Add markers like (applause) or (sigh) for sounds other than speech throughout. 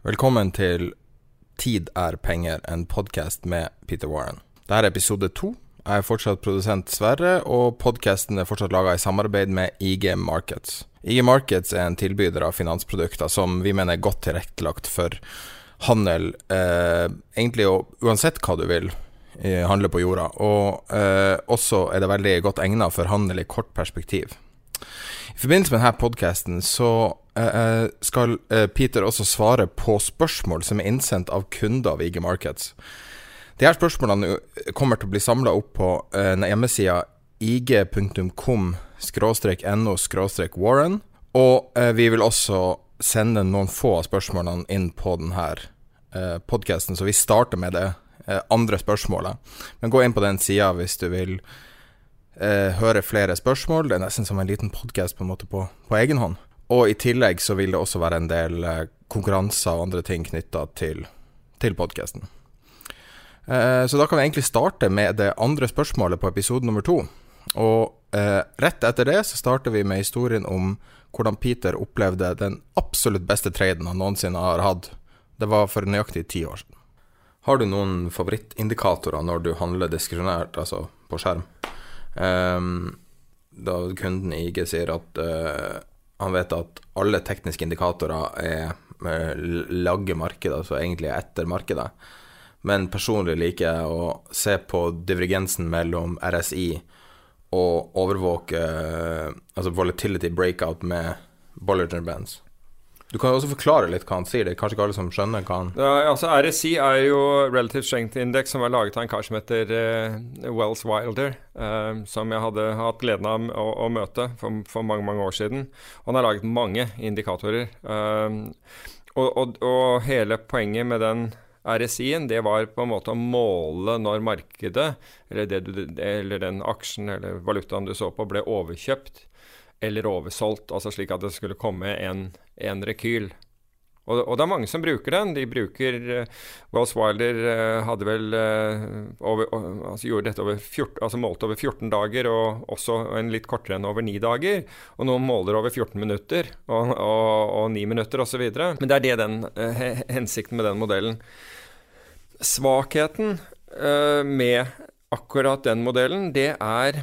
Velkommen til Tid er penger, en podkast med Peter Warren. Dette er episode to. Jeg er fortsatt produsent Sverre, og podkasten er fortsatt laga i samarbeid med IG Markets. IG Markets er en tilbyder av finansprodukter som vi mener er godt tilrettelagt for handel, eh, egentlig uansett hva du vil eh, handle på jorda. Og eh, også er det veldig godt egnet for handel i kort perspektiv. I forbindelse med denne podkasten så skal eh, Peter også svare på spørsmål som er innsendt av kunder av IG Markets. De her spørsmålene kommer til å bli samla opp på eh, hjemmesida ig.com no warren. Og eh, vi vil også sende noen få av spørsmålene inn på denne eh, podkasten, så vi starter med det eh, andre spørsmålet. Men gå inn på den sida hvis du vil eh, høre flere spørsmål. Det er nesten som en liten podkast på, på, på egen hånd. Og i tillegg så vil det også være en del eh, konkurranser og andre ting knytta til, til podkasten. Eh, så da kan vi egentlig starte med det andre spørsmålet på episode nummer to. Og eh, rett etter det så starter vi med historien om hvordan Peter opplevde den absolutt beste traden han noensinne har hatt. Det var for nøyaktig ti år siden. Har du noen favorittindikatorer når du handler diskresjonært, altså på skjerm? Um, da kunden i IG sier at uh, han vet at alle tekniske indikatorer er uh, lagge markedet, altså egentlig etter markedet. Men personlig liker jeg å se på divergensen mellom RSI og overvåke eh, altså volatility breakout med Bollinger Bands. Du kan jo også forklare litt hva han sier. Det er kanskje ikke alle som skjønner hva han ja, altså RSI er jo Relative Strength Index, som er laget av en kar som heter uh, Wells Wilder. Uh, som jeg hadde hatt gleden av å, å møte for, for, mange mange år siden. Han har laget mange indikatorer. Uh, og, og, og hele poenget med den RSI-en, det var på en måte å måle når markedet, eller, du, eller, den aksjen eller valutaen du så på, ble overkjøpt eller oversolgt. Altså slik at det skulle komme en, en rekyl. Og, og, det er mange som bruker den. De bruker uh, Wells Wilder uh, hadde vel uh, over, altså gjorde dette over 14, altså målte over 14 dager, og også en litt kortere enn over 9 dager. Og noen måler over 14 minutter og, og, og 9 minutter osv. Men det er det den hensikten med den modellen. Svakheten med akkurat den modellen, det er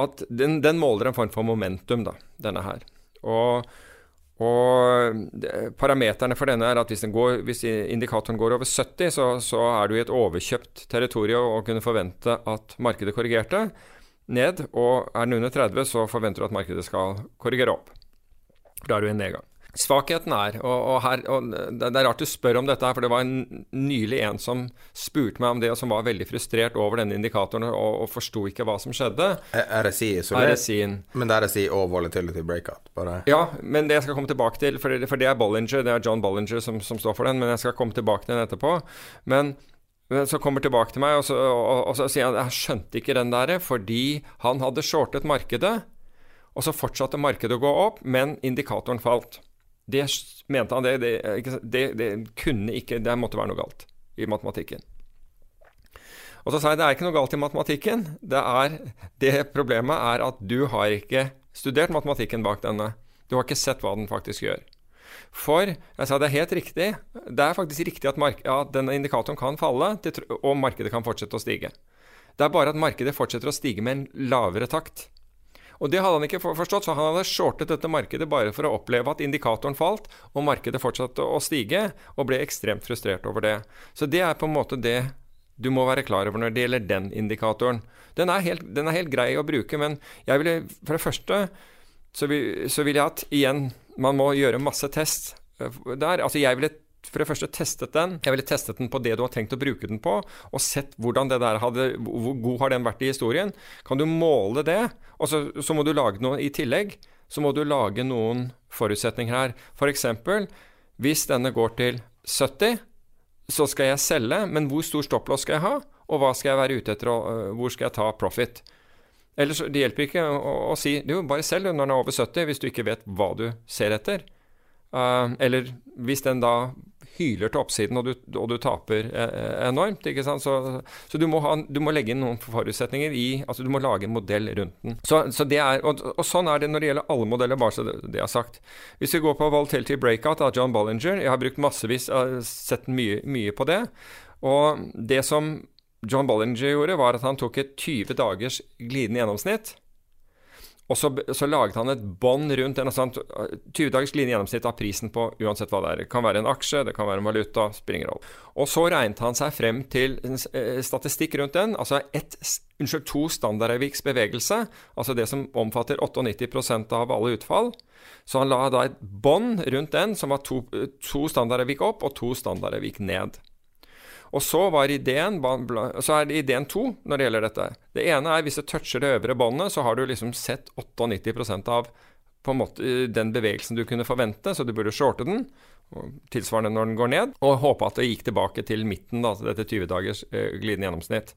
at den, den måler en form for momentum, da, denne her. Og og Parameterne for denne er at hvis, går, hvis indikatoren går over 70, så, så, er du i et overkjøpt territorium og kunne forvente at markedet korrigerte ned. Og er den under 30, så forventer du at markedet skal korrigere opp. Da er du i nedgang. Svakheten er, og, og, her, og det, er rart du spør om dette, her, for det var en, nylig en som spurte meg om det, og som var veldig frustrert over denne indikatoren og, og forsto ikke hva som skjedde. RSI isolert? RSI men det er RSI og volatility breakout? Bare. Ja, men det jeg skal komme tilbake til, for det, for det er Bollinger, det er John Bollinger som, som, står for den, men jeg skal komme tilbake til den etterpå. Men så kommer tilbake til meg, og så, og, og så sier han jeg skjønte ikke den der, fordi han hadde shortet markedet, og så fortsatte markedet å gå opp, men indikatoren falt. Det mente han, det, det, det, det, kunne ikke Det måtte være noe galt i matematikken. Og så sa jeg det er ikke noe galt i matematikken. Det, er, det problemet er at du har ikke studert matematikken bak denne. Du har ikke sett hva den faktisk gjør. For jeg sa det er helt riktig. Det er faktisk riktig at, mark ja, denne indikatoren kan falle, og markedet kan fortsette å stige. Det er bare at markedet fortsetter å stige med en lavere takt. Og det hadde han ikke forstått, så han hadde shortet dette markedet bare for å oppleve at indikatoren falt, og markedet fortsatte å stige, og ble ekstremt frustrert over det. Så det er på en måte det du må være klar over når det gjelder den indikatoren. Den er helt, den er helt grei å bruke, men jeg ville for det første så vil, så vil jeg at igjen man må gjøre masse test eh, der. Altså jeg ville for det første testet den. Jeg ville testet den på det du har tenkt å bruke den på, og sett hvordan det der hadde, hvor god har den vært i historien. Kan du måle det? Og så, må du lage noe i tillegg. Så må du lage noen forutsetninger her. F.eks. hvis denne går til 70, så skal jeg selge, men hvor stor stopplås skal jeg ha? Og hva skal jeg være ute etter, og øh, hvor skal jeg ta profit? Ellers, Det hjelper ikke å, å si du, bare selg når den er over 70, hvis du ikke vet hva du ser etter. Uh, eller hvis den da hyler til oppsiden, og du, og du taper eh, enormt. ikke sant? Så, så du, må ha, du, må legge inn noen forutsetninger i altså Du må lage en modell rundt den. Så, så det er, og, og, sånn er det når det gjelder alle modeller, bare så det, er sagt. Hvis vi går på Volatility Breakout av John Bollinger Jeg har brukt massevis, har sett mye, mye på det. Og det som John Bollinger gjorde, var at han tok et 20 dagers glidende gjennomsnitt og så, så, laget han et bånd rundt en sånn 20 dagers glidende gjennomsnitt av prisen på uansett hva det er. Det kan være en aksje, det kan være en valuta, spiller ingen rolle. Og så regnet han seg frem til eh, statistikk rundt den, altså ett, unnskyld, to standardavviks bevegelse, altså det som omfatter 98% av alle utfall. Så han la da et bånd rundt den som var to, to standardavvik opp og to standardavvik ned. Og så, ideen, så er ideen to når det gjelder dette. Det ene er hvis det toucher det øvre båndet, så har du liksom sett 98% av måte den bevegelsen du kunne forvente, så du burde shorte den, tilsvarende når den går ned, og håpe at det gikk tilbake til midten, da, dette 20 dagers eh, glidende gjennomsnitt.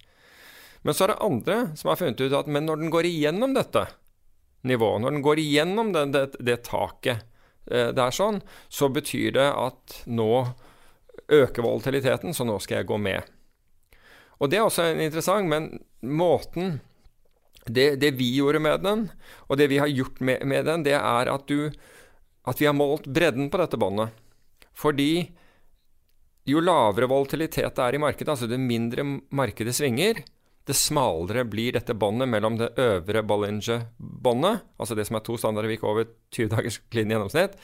Men så er det andre som har funnet ut at men når den går igjennom dette nivået, når den går igjennom det, det, det taket eh, det er sånn, så betyr det at nå øke volatiliteten, så nå skal jeg gå med. Og Det er også interessant, men måten det, det, vi gjorde med den, og det vi har gjort med, med den, det er at, du, at vi har målt bredden på dette båndet. Fordi jo lavere volatilitet det er i markedet, altså det mindre markedet svinger, det smalere blir dette båndet mellom det øvre Bollinger-båndet, altså det som er to standardavvik over 20 dagers klin gjennomsnitt,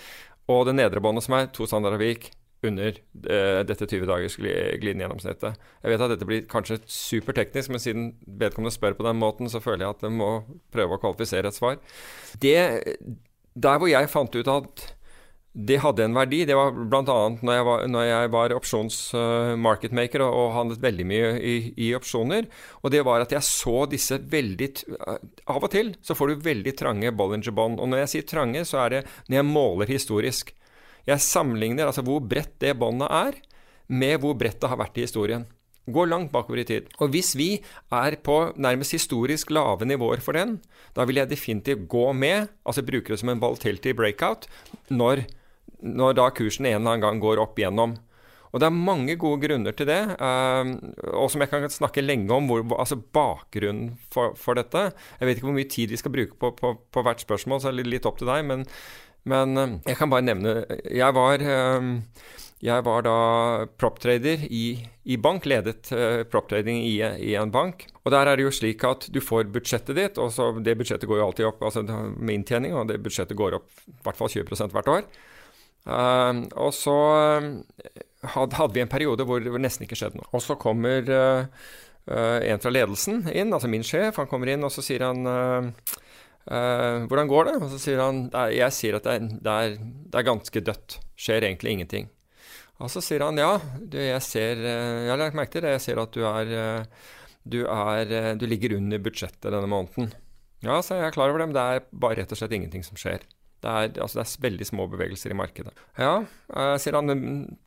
og det nedre båndet som er to standardavvik under uh, dette 20 dagers glidende gjennomsnittet. Jeg vet at dette blir kanskje superteknisk, men siden vedkommende spør på den måten, så føler jeg at jeg må prøve å kvalifisere et svar. Det, der hvor jeg fant ut at det hadde en verdi, det var bl.a. Når, når jeg var opsjons-marketmaker uh, og, og, handlet veldig mye i, i, opsjoner. Og det var at jeg så disse veldig uh, Av og til så får du veldig trange Bollinger-bånd. Og når jeg sier trange, så er det når jeg måler historisk. Jeg sammenligner altså hvor bredt det båndet er, med hvor bredt det har vært i historien. Går langt bakover i tid. Og hvis vi er på nærmest historisk lave nivåer for den, da vil jeg definitivt gå med, altså bruke det som en volatility breakout, når, når da kursen en eller annen gang går opp igjennom. Og det er mange gode grunner til det, uh, og som jeg kan snakke lenge om, hvor, altså bakgrunnen for, for, dette. Jeg vet ikke hvor mye tid vi skal bruke på, på, på hvert spørsmål, så er det litt opp til deg. men men eh, jeg kan bare nevne Jeg var, eh, jeg var da proptrader i, i bank, ledet uh, proptrading i, i, en bank. Og der er det jo slik at du får budsjettet ditt, og det budsjettet går jo alltid opp altså med inntjening, og det budsjettet går opp i hvert fall 20% hvert år. Og så hadde, vi en periode hvor det nesten ikke skjedde noe. Og så kommer en fra ledelsen inn, altså min sjef. Han kommer inn, og så sier han Uh, hvordan går det? Og så sier han jeg sier at det er, det, er, det er, ganske dødt. Skjer egentlig ingenting. Og så sier han ja, du, jeg ser uh, Jeg har lagt merke til det. Jeg ser at du er, uh, du, er du ligger under budsjettet denne måneden. Ja, så jeg er klar over det, men det er bare rett og slett ingenting som skjer. Det er, altså, det er veldig små bevegelser i markedet. Ja, sier han.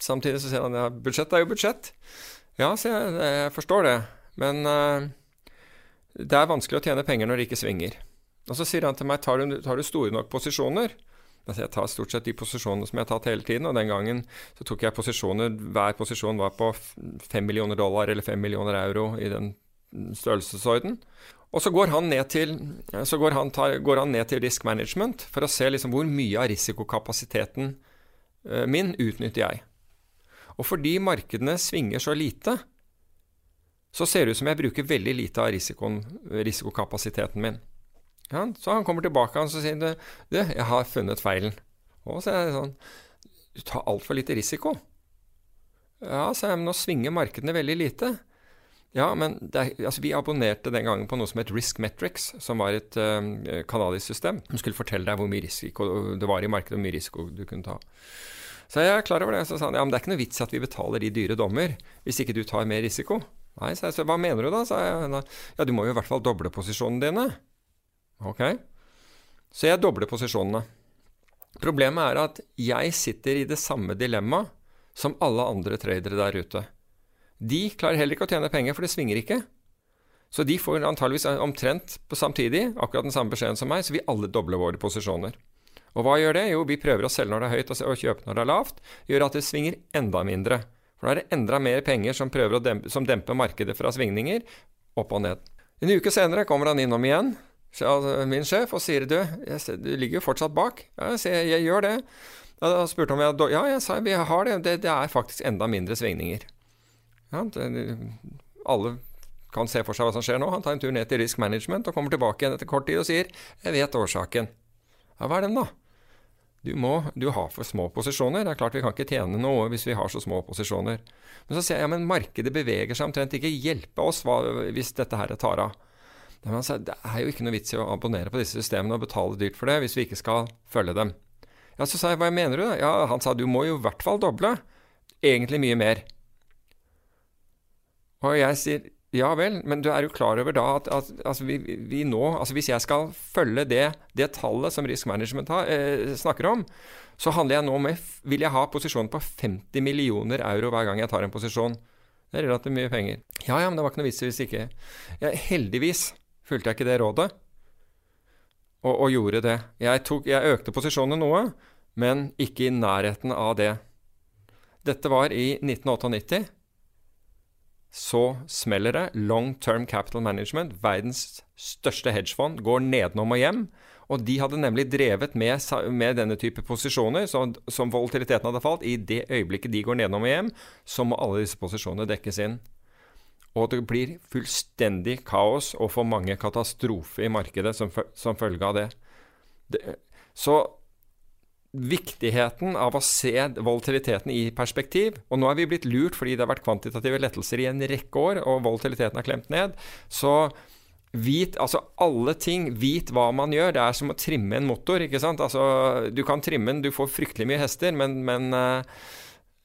Samtidig så sier han ja, budsjett er jo budsjett. Ja, sier jeg, jeg forstår det. Men det er vanskelig å tjene penger når det ikke svinger. Og så sier han til meg tar du, tar du store nok posisjoner? Altså jeg tar stort sett de posisjonene som jeg har tatt hele tiden, og den gangen så tok jeg posisjoner Hver posisjon var på 5 millioner dollar eller 5 millioner euro i den størrelsesorden. Og så går han ned til, går han, tar, går han ned til risk management for å se liksom hvor mye av risikokapasiteten eh, min utnytter jeg. Og fordi markedene svinger så lite, så ser det ut som jeg bruker veldig lite av risikokapasiteten min. Ja, så han kommer tilbake og sier du, jeg har funnet feilen. Og så er det sånn Du tar altfor lite risiko. Ja, sa jeg, men nå svinger markedene veldig lite. Ja, men det, altså vi abonnerte den gangen på noe som het Risk Metrics, som var et um, kanadisk system som skulle fortelle deg hvor mye risiko det var i markedet, hvor mye risiko du kunne ta. Så jeg er klar over det. Så sa han ja, men det er ikke noe vits at vi betaler de dyre dommer hvis ikke du tar mer risiko. Nei, så jeg sa hva mener du da? sa jeg. Ja, du må jo i hvert fall doble posisjonene dine. Ok. Så jeg dobler posisjonene. Problemet er at jeg sitter i det samme dilemmaet som alle andre tradere der ute. De klarer heller ikke å tjene penger, for det svinger ikke. Så de får antageligvis omtrent samtidig akkurat den samme beskjeden som meg, så vi alle dobler våre posisjoner. Og hva gjør det? Jo, vi prøver å selge når det er høyt og kjøpe når det er lavt. Gjør at det svinger enda mindre. For da er det enda mer penger som, dempe, som demper markedet fra svingninger, opp og ned. En uke senere kommer han innom igjen, min sjef, og sier du, jeg, du ligger jo fortsatt bak. Ja, jeg, jeg, jeg gjør det. Da spurte han om jeg Ja, jeg sa vi har det. det. Det er faktisk enda mindre svingninger. Ja, det, alle kan se for seg hva som skjer nå. Han tar en tur ned til Risk Management og kommer tilbake igjen etter kort tid og sier 'Jeg vet årsaken'. Ja, hva er den, da? Du, må, du har for små posisjoner. Det er klart vi kan ikke tjene noe hvis vi har så små posisjoner. Men så sier jeg ja, men markedet beveger seg omtrent ikke. Hjelpe oss hva, hvis dette her tar av. Det er jo ikke noe vits i å abonnere på disse systemene og betale dyrt for det hvis vi ikke skal følge dem. Ja, Så sa jeg hva mener du? Ja, Han sa du må jo i hvert fall doble. Egentlig mye mer. Og jeg sier ja vel, men du er jo klar over da at, at altså vi, vi, nå altså Hvis jeg skal følge det, det tallet som Risk Management har, eh, snakker om, så handler jeg nå med Vil jeg ha posisjon på 50 millioner euro hver gang jeg tar en posisjon. Det er relativt mye penger. Ja ja, men det var ikke noe vits hvis ikke ja, Heldigvis fulgte jeg ikke det rådet, og, og gjorde det. Jeg, tok, jeg økte posisjonene noe, men ikke i nærheten av det. Dette var i 1998 så smeller det. Long Term Capital Management, verdens største hedgefond, går nedenom og hjem. Og de hadde nemlig drevet med, med denne type posisjoner, så, som volatiliteten hadde falt. I det øyeblikket de går nedenom og hjem, så må alle disse posisjonene dekkes inn. Og det blir fullstendig kaos og for mange katastrofer i markedet som, som følge av det. det så viktigheten av å se volatiliteten i perspektiv. Og nå er vi blitt lurt fordi det har vært kvantitative lettelser i en rekke år, og volatiliteten har klemt ned. Så vit altså alle ting. Vit hva man gjør. Det er som å trimme en motor. ikke sant? Altså, du kan trimme den, du får fryktelig mye hester, men, men uh,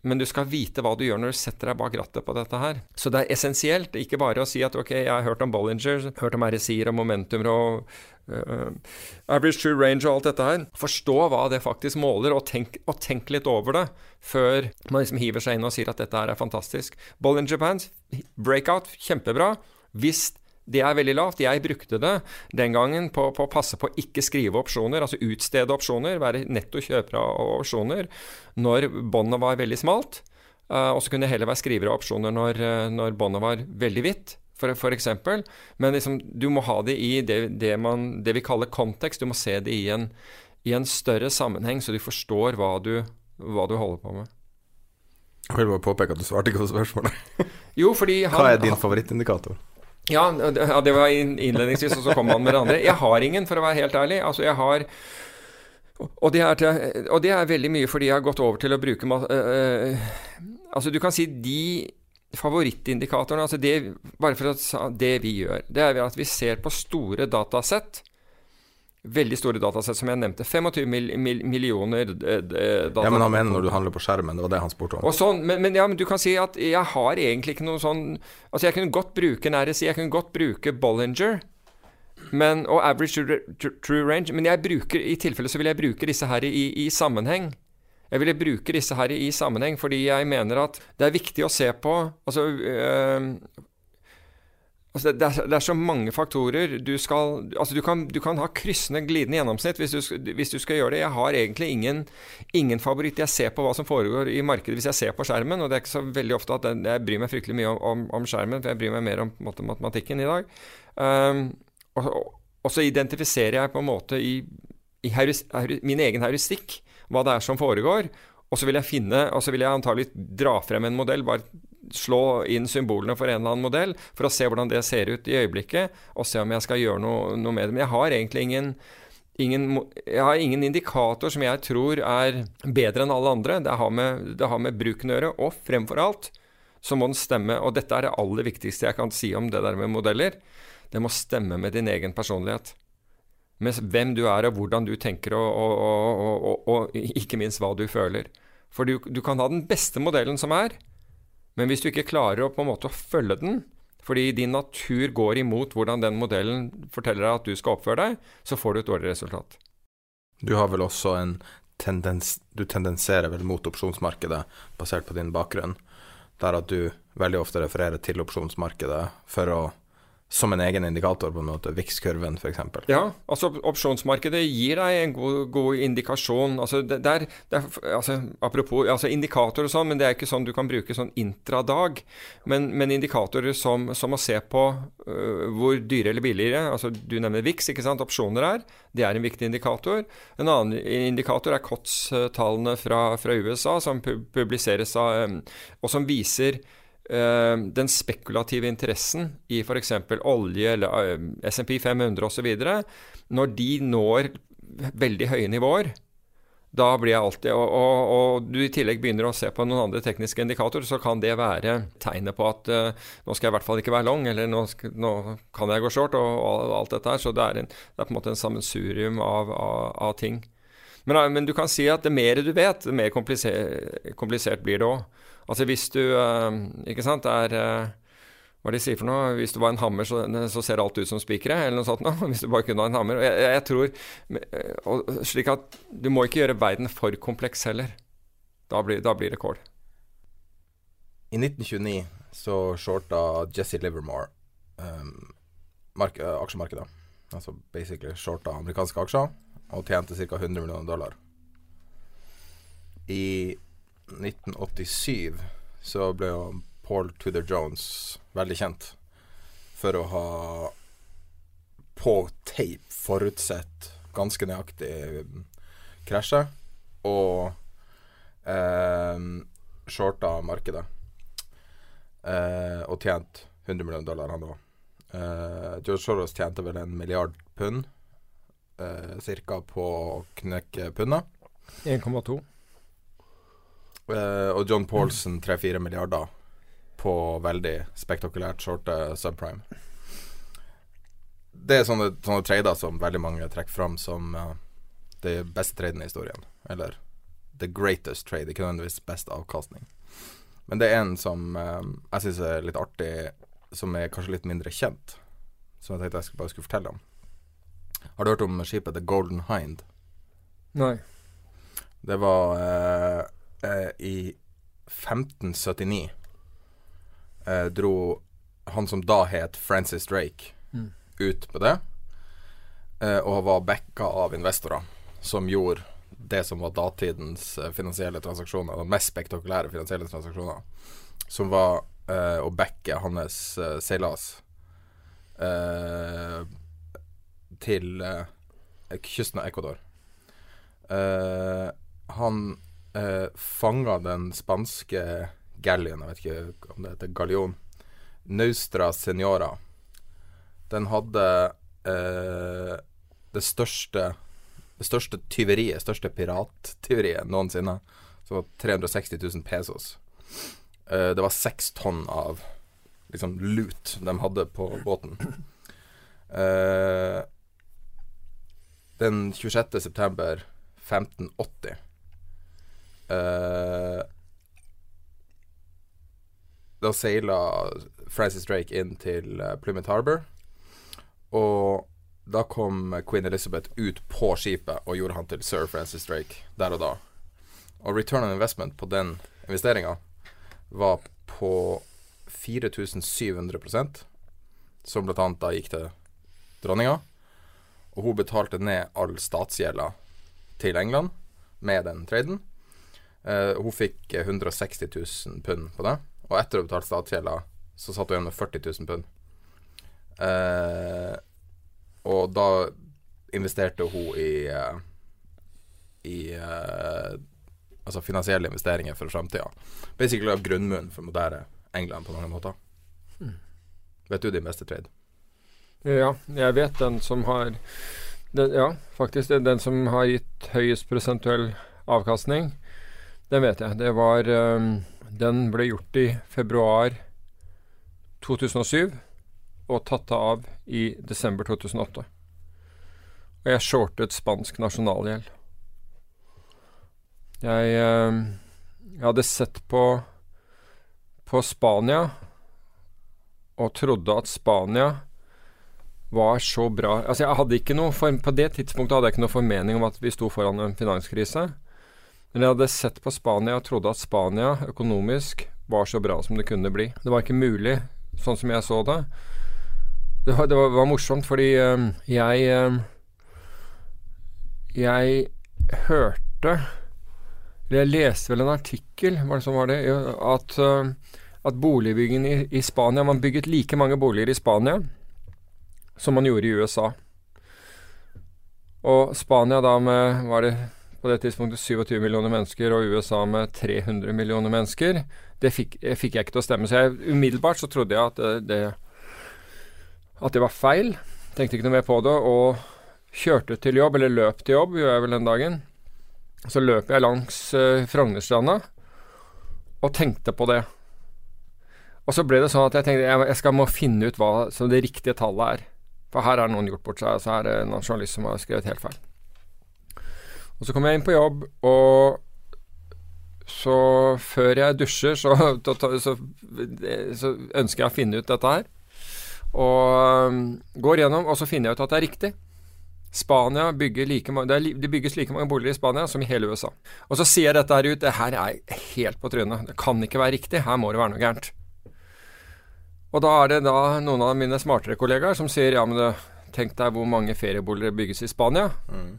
men du skal vite hva du gjør når du setter deg bak rattet på dette her. Så det er essensielt, ikke bare å si at ok, jeg har hørt om Bollinger, hørt om RSI-er og momentum og uh, average true range og alt dette her. Forstå hva det faktisk måler, og tenk, og tenk litt over det før man liksom hiver seg inn og sier at dette her er fantastisk. Bollinger Bands, breakout, kjempebra. Hvis det er veldig lavt. Jeg brukte det den gangen på, på å passe på å ikke skrive opsjoner, altså utstede opsjoner, være netto kjøper av opsjoner når båndet var veldig smalt. Uh, og så kunne jeg heller være skriver av opsjoner når, uh, når båndet var veldig hvitt, for, for eksempel. Men liksom, du må ha det i det, det, man, det, vi kaller kontekst. Du må se det i en, i en større sammenheng, så du forstår hva du, hva du holder på med. Jeg vil bare påpeke at du svarte ikke på spørsmålet. jo, fordi han, Hva er din favorittindikator? Ja, det var innledningsvis, og så kom man med det andre. Jeg har ingen, for å være helt ærlig. Altså, jeg har og det, til, og det, er veldig mye fordi jeg har gått over til å bruke uh, Altså, du kan si de favorittindikatorene altså det, Bare for at det vi gjør, det er at vi ser på store datasett veldig store datasett, som jeg nevnte. 25 mil, mil, millioner data. Ja, Men han mener når du handler på skjermen, det var det han spurte om. Sånn, men, men, ja, men, du kan si at jeg har egentlig ikke noe sånn Altså, jeg kunne godt bruke NRSI, jeg kunne godt bruke Bollinger. Men, og average true range. Men jeg bruker, i tilfelle så vil jeg bruke disse her i, i sammenheng. Jeg ville bruke disse her i, i sammenheng fordi jeg mener at det er viktig å se på altså, øh, Altså det, er, det, er, så mange faktorer. Du, skal, altså du, kan, du kan, ha kryssende, glidende gjennomsnitt hvis du, hvis du, skal gjøre det. Jeg har egentlig ingen, ingen, favoritt. Jeg ser på hva som foregår i markedet hvis jeg ser på skjermen. Og det er ikke så veldig ofte at jeg bryr meg fryktelig mye om, om, om skjermen, for jeg bryr meg mer om måte, matematikken i dag. Um, og, og, så identifiserer jeg på en måte i, i heris, heris, min egen heuristikk hva det er som foregår. Og så vil jeg finne, og så vil jeg antagelig dra frem en modell. bare slå inn symbolene for en eller annen modell for å se hvordan det ser ut i øyeblikket, og se om jeg skal gjøre noe, noe med det. Men jeg har egentlig ingen, ingen, jeg har ingen indikator som jeg tror er bedre enn alle andre. Det har med, det har med bruken å gjøre, og fremfor alt så må den stemme. Og dette er det aller viktigste jeg kan si om det der med modeller. Det må stemme med din egen personlighet. Med hvem du er, og hvordan du tenker, og, og, og, og ikke minst hva du føler. For du, du, kan ha den beste modellen som er, men hvis du ikke klarer å på en måte følge den, fordi din natur går imot hvordan den modellen forteller deg at du skal oppføre deg, så får du et dårlig resultat. Du har vel også en tendens Du tendenserer vel mot opsjonsmarkedet basert på din bakgrunn, der at du veldig ofte refererer til opsjonsmarkedet for å som en egen indikator, på en måte, VIX-kurven f.eks. Ja, altså opsjonsmarkedet gir deg en god, god indikasjon. Altså, det, det er, det er, altså, apropos altså, indikatorer og sånn, men det er ikke sånn du kan bruke sånn intradag. Men, men indikatorer som, som, å se på uh, hvor dyre eller billigere altså Du nevner VIX, ikke sant. Opsjoner er. Det er en viktig indikator. En annen indikator er COTS-tallene fra, fra, USA, som publiseres av, um, og som viser den spekulative interessen i f.eks. olje eller SMP 500 osv., når de når veldig høye nivåer, da blir jeg alltid og, og, og, du i tillegg begynner å se på noen andre tekniske indikatorer, så kan det være tegnet på at uh, nå skal jeg i hvert fall ikke være long, eller nå, skal, nå kan jeg gå short, og, og, alt dette her. Så det er, en, det er, på en måte en sammensurium av, av, av ting. Men, men, du kan si at det mer du vet, det mer komplisert, komplisert blir det òg. Altså hvis du eh, Ikke sant, er eh, hva de sier for noe Hvis du var en hammer, så, så ser alt ut som spikere, eller noe sånt nå, (laughs) Hvis du bare kunne ha en hammer. Jeg, jeg, tror eh, og, Slik at du må ikke gjøre verden for kompleks heller. Da blir, da blir det kål. I 1929 så shorta Jesse Livermore um, mark, aksjemarkedet. Altså basically shorta amerikanske aksjer og tjente ca. 100 millioner dollar. I 1987 så ble jo Paul Tudor Jones veldig kjent for å ha på tape forutsett ganske nøyaktig krasjet og eh, shorta markedet. Eh, og tjent 100 millioner dollar, han òg. Eh, George Soros tjente vel en milliard pund, eh, cirka, på å knekke pundet. 1,2. Eh, og John Paulson 3-4 milliarder på veldig spektakulært shorte subprime. Det er sånne, sånne trader som veldig mange trekker fram som uh, det beste traden i historien. Eller the greatest trade, ikke nødvendigvis best avkastning. Men det er en som uh, jeg syns er litt artig, som er kanskje litt mindre kjent. Som jeg tenkte jeg bare skulle fortelle om. Har du hørt om skipet The Golden Hind? Nei. Det var eh, i 1579 eh, dro han som da het Francis Drake, mm. ut på det. Eh, og var backa av investorer som gjorde det som var datidens eh, finansielle transaksjoner, de mest spektakulære finansielle transaksjoner, som var eh, å backe hans eh, seilas til kysten av Ecuador. han uh, fanga den spanske galleon, jeg vet ikke om det heter gallion, Naustra Senora. Den hadde eh, det største det største tyveriet, største pirattyveriet noensinne. Som var 360 000 pesos. Uh, det var seks tonn av liksom lut de hadde på båten. Uh, den 26. september 1580 Uh, da seila Francis Drake inn til uh, Plymouth Harbour. Og da kom Queen Elizabeth ut på skipet og gjorde han til sir Francis Drake der og da. Og return on investment på den investeringa var på 4700% som bl.a. da gikk til dronninga. Og hun betalte ned all statsgjelda til England med den traden. Uh, hun fikk 160 000 pund på det. Og etter å ha betalt statsgjelda, så satt hun igjen med 40 000 pund. Uh, og da investerte hun i uh, I altså finansielle investeringer for framtida. Basically av grunnmuren for moderne England på mange måter. Vet du din beste trade? Ja, jeg vet den som har den, Ja, faktisk. Den, som har gitt høyest prosentuell avkastning. Den vet jeg. Det var um, Den ble gjort i februar 2007 og tatt av i desember 2008. Og jeg shortet spansk nasjonalgjeld. Jeg, um, jeg hadde sett på på Spania og trodde at Spania var så bra Altså, jeg hadde ikke noe for, På det tidspunktet hadde jeg ikke noe formening om at vi sto foran en finanskrise. Men jeg hadde sett på Spania og trodde at Spania økonomisk var så bra som det kunne bli. Det var ikke mulig, sånn som jeg så det. Det var, det var, var morsomt, fordi øh, jeg øh, Jeg hørte jeg leste vel en artikkel, det sånn var det, at, øh, at boligbyggingen i, i Spania Man bygget like mange boliger i Spania som man gjorde i USA. Og Spania da med var det på det tidspunktet 27 millioner mennesker, og USA med 300 millioner mennesker. Det fikk, fikk jeg ikke til å stemme. Så jeg, umiddelbart så trodde jeg at det, det, at det var feil. Tenkte ikke noe mer på det, og kjørte til jobb, eller løp til jobb, gjør jeg vel den dagen. Så løp jeg langs uh, Frognerstranda og tenkte på det. Og så ble det sånn at jeg tenkte jeg, jeg skal må finne ut hva som det riktige tallet er. For her har noen gjort bort seg, og så er det en journalist som har skrevet helt feil. Og så kommer jeg inn på jobb, og så før jeg dusjer, så, (laughs) så, så ønsker jeg å finne ut dette her. Og um, går gjennom, og så finner jeg ut at det er riktig. Spania bygger like mange, det, bygges like mange boliger i Spania som i hele USA. Og så jeg dette her ut. Det her er helt på trynet. Det kan ikke være riktig. Her må det være noe gærent. Og da er det da noen av mine smartere kollegaer som sier ja, men det, tenk deg hvor mange ferieboliger bygges i Spania. Mm.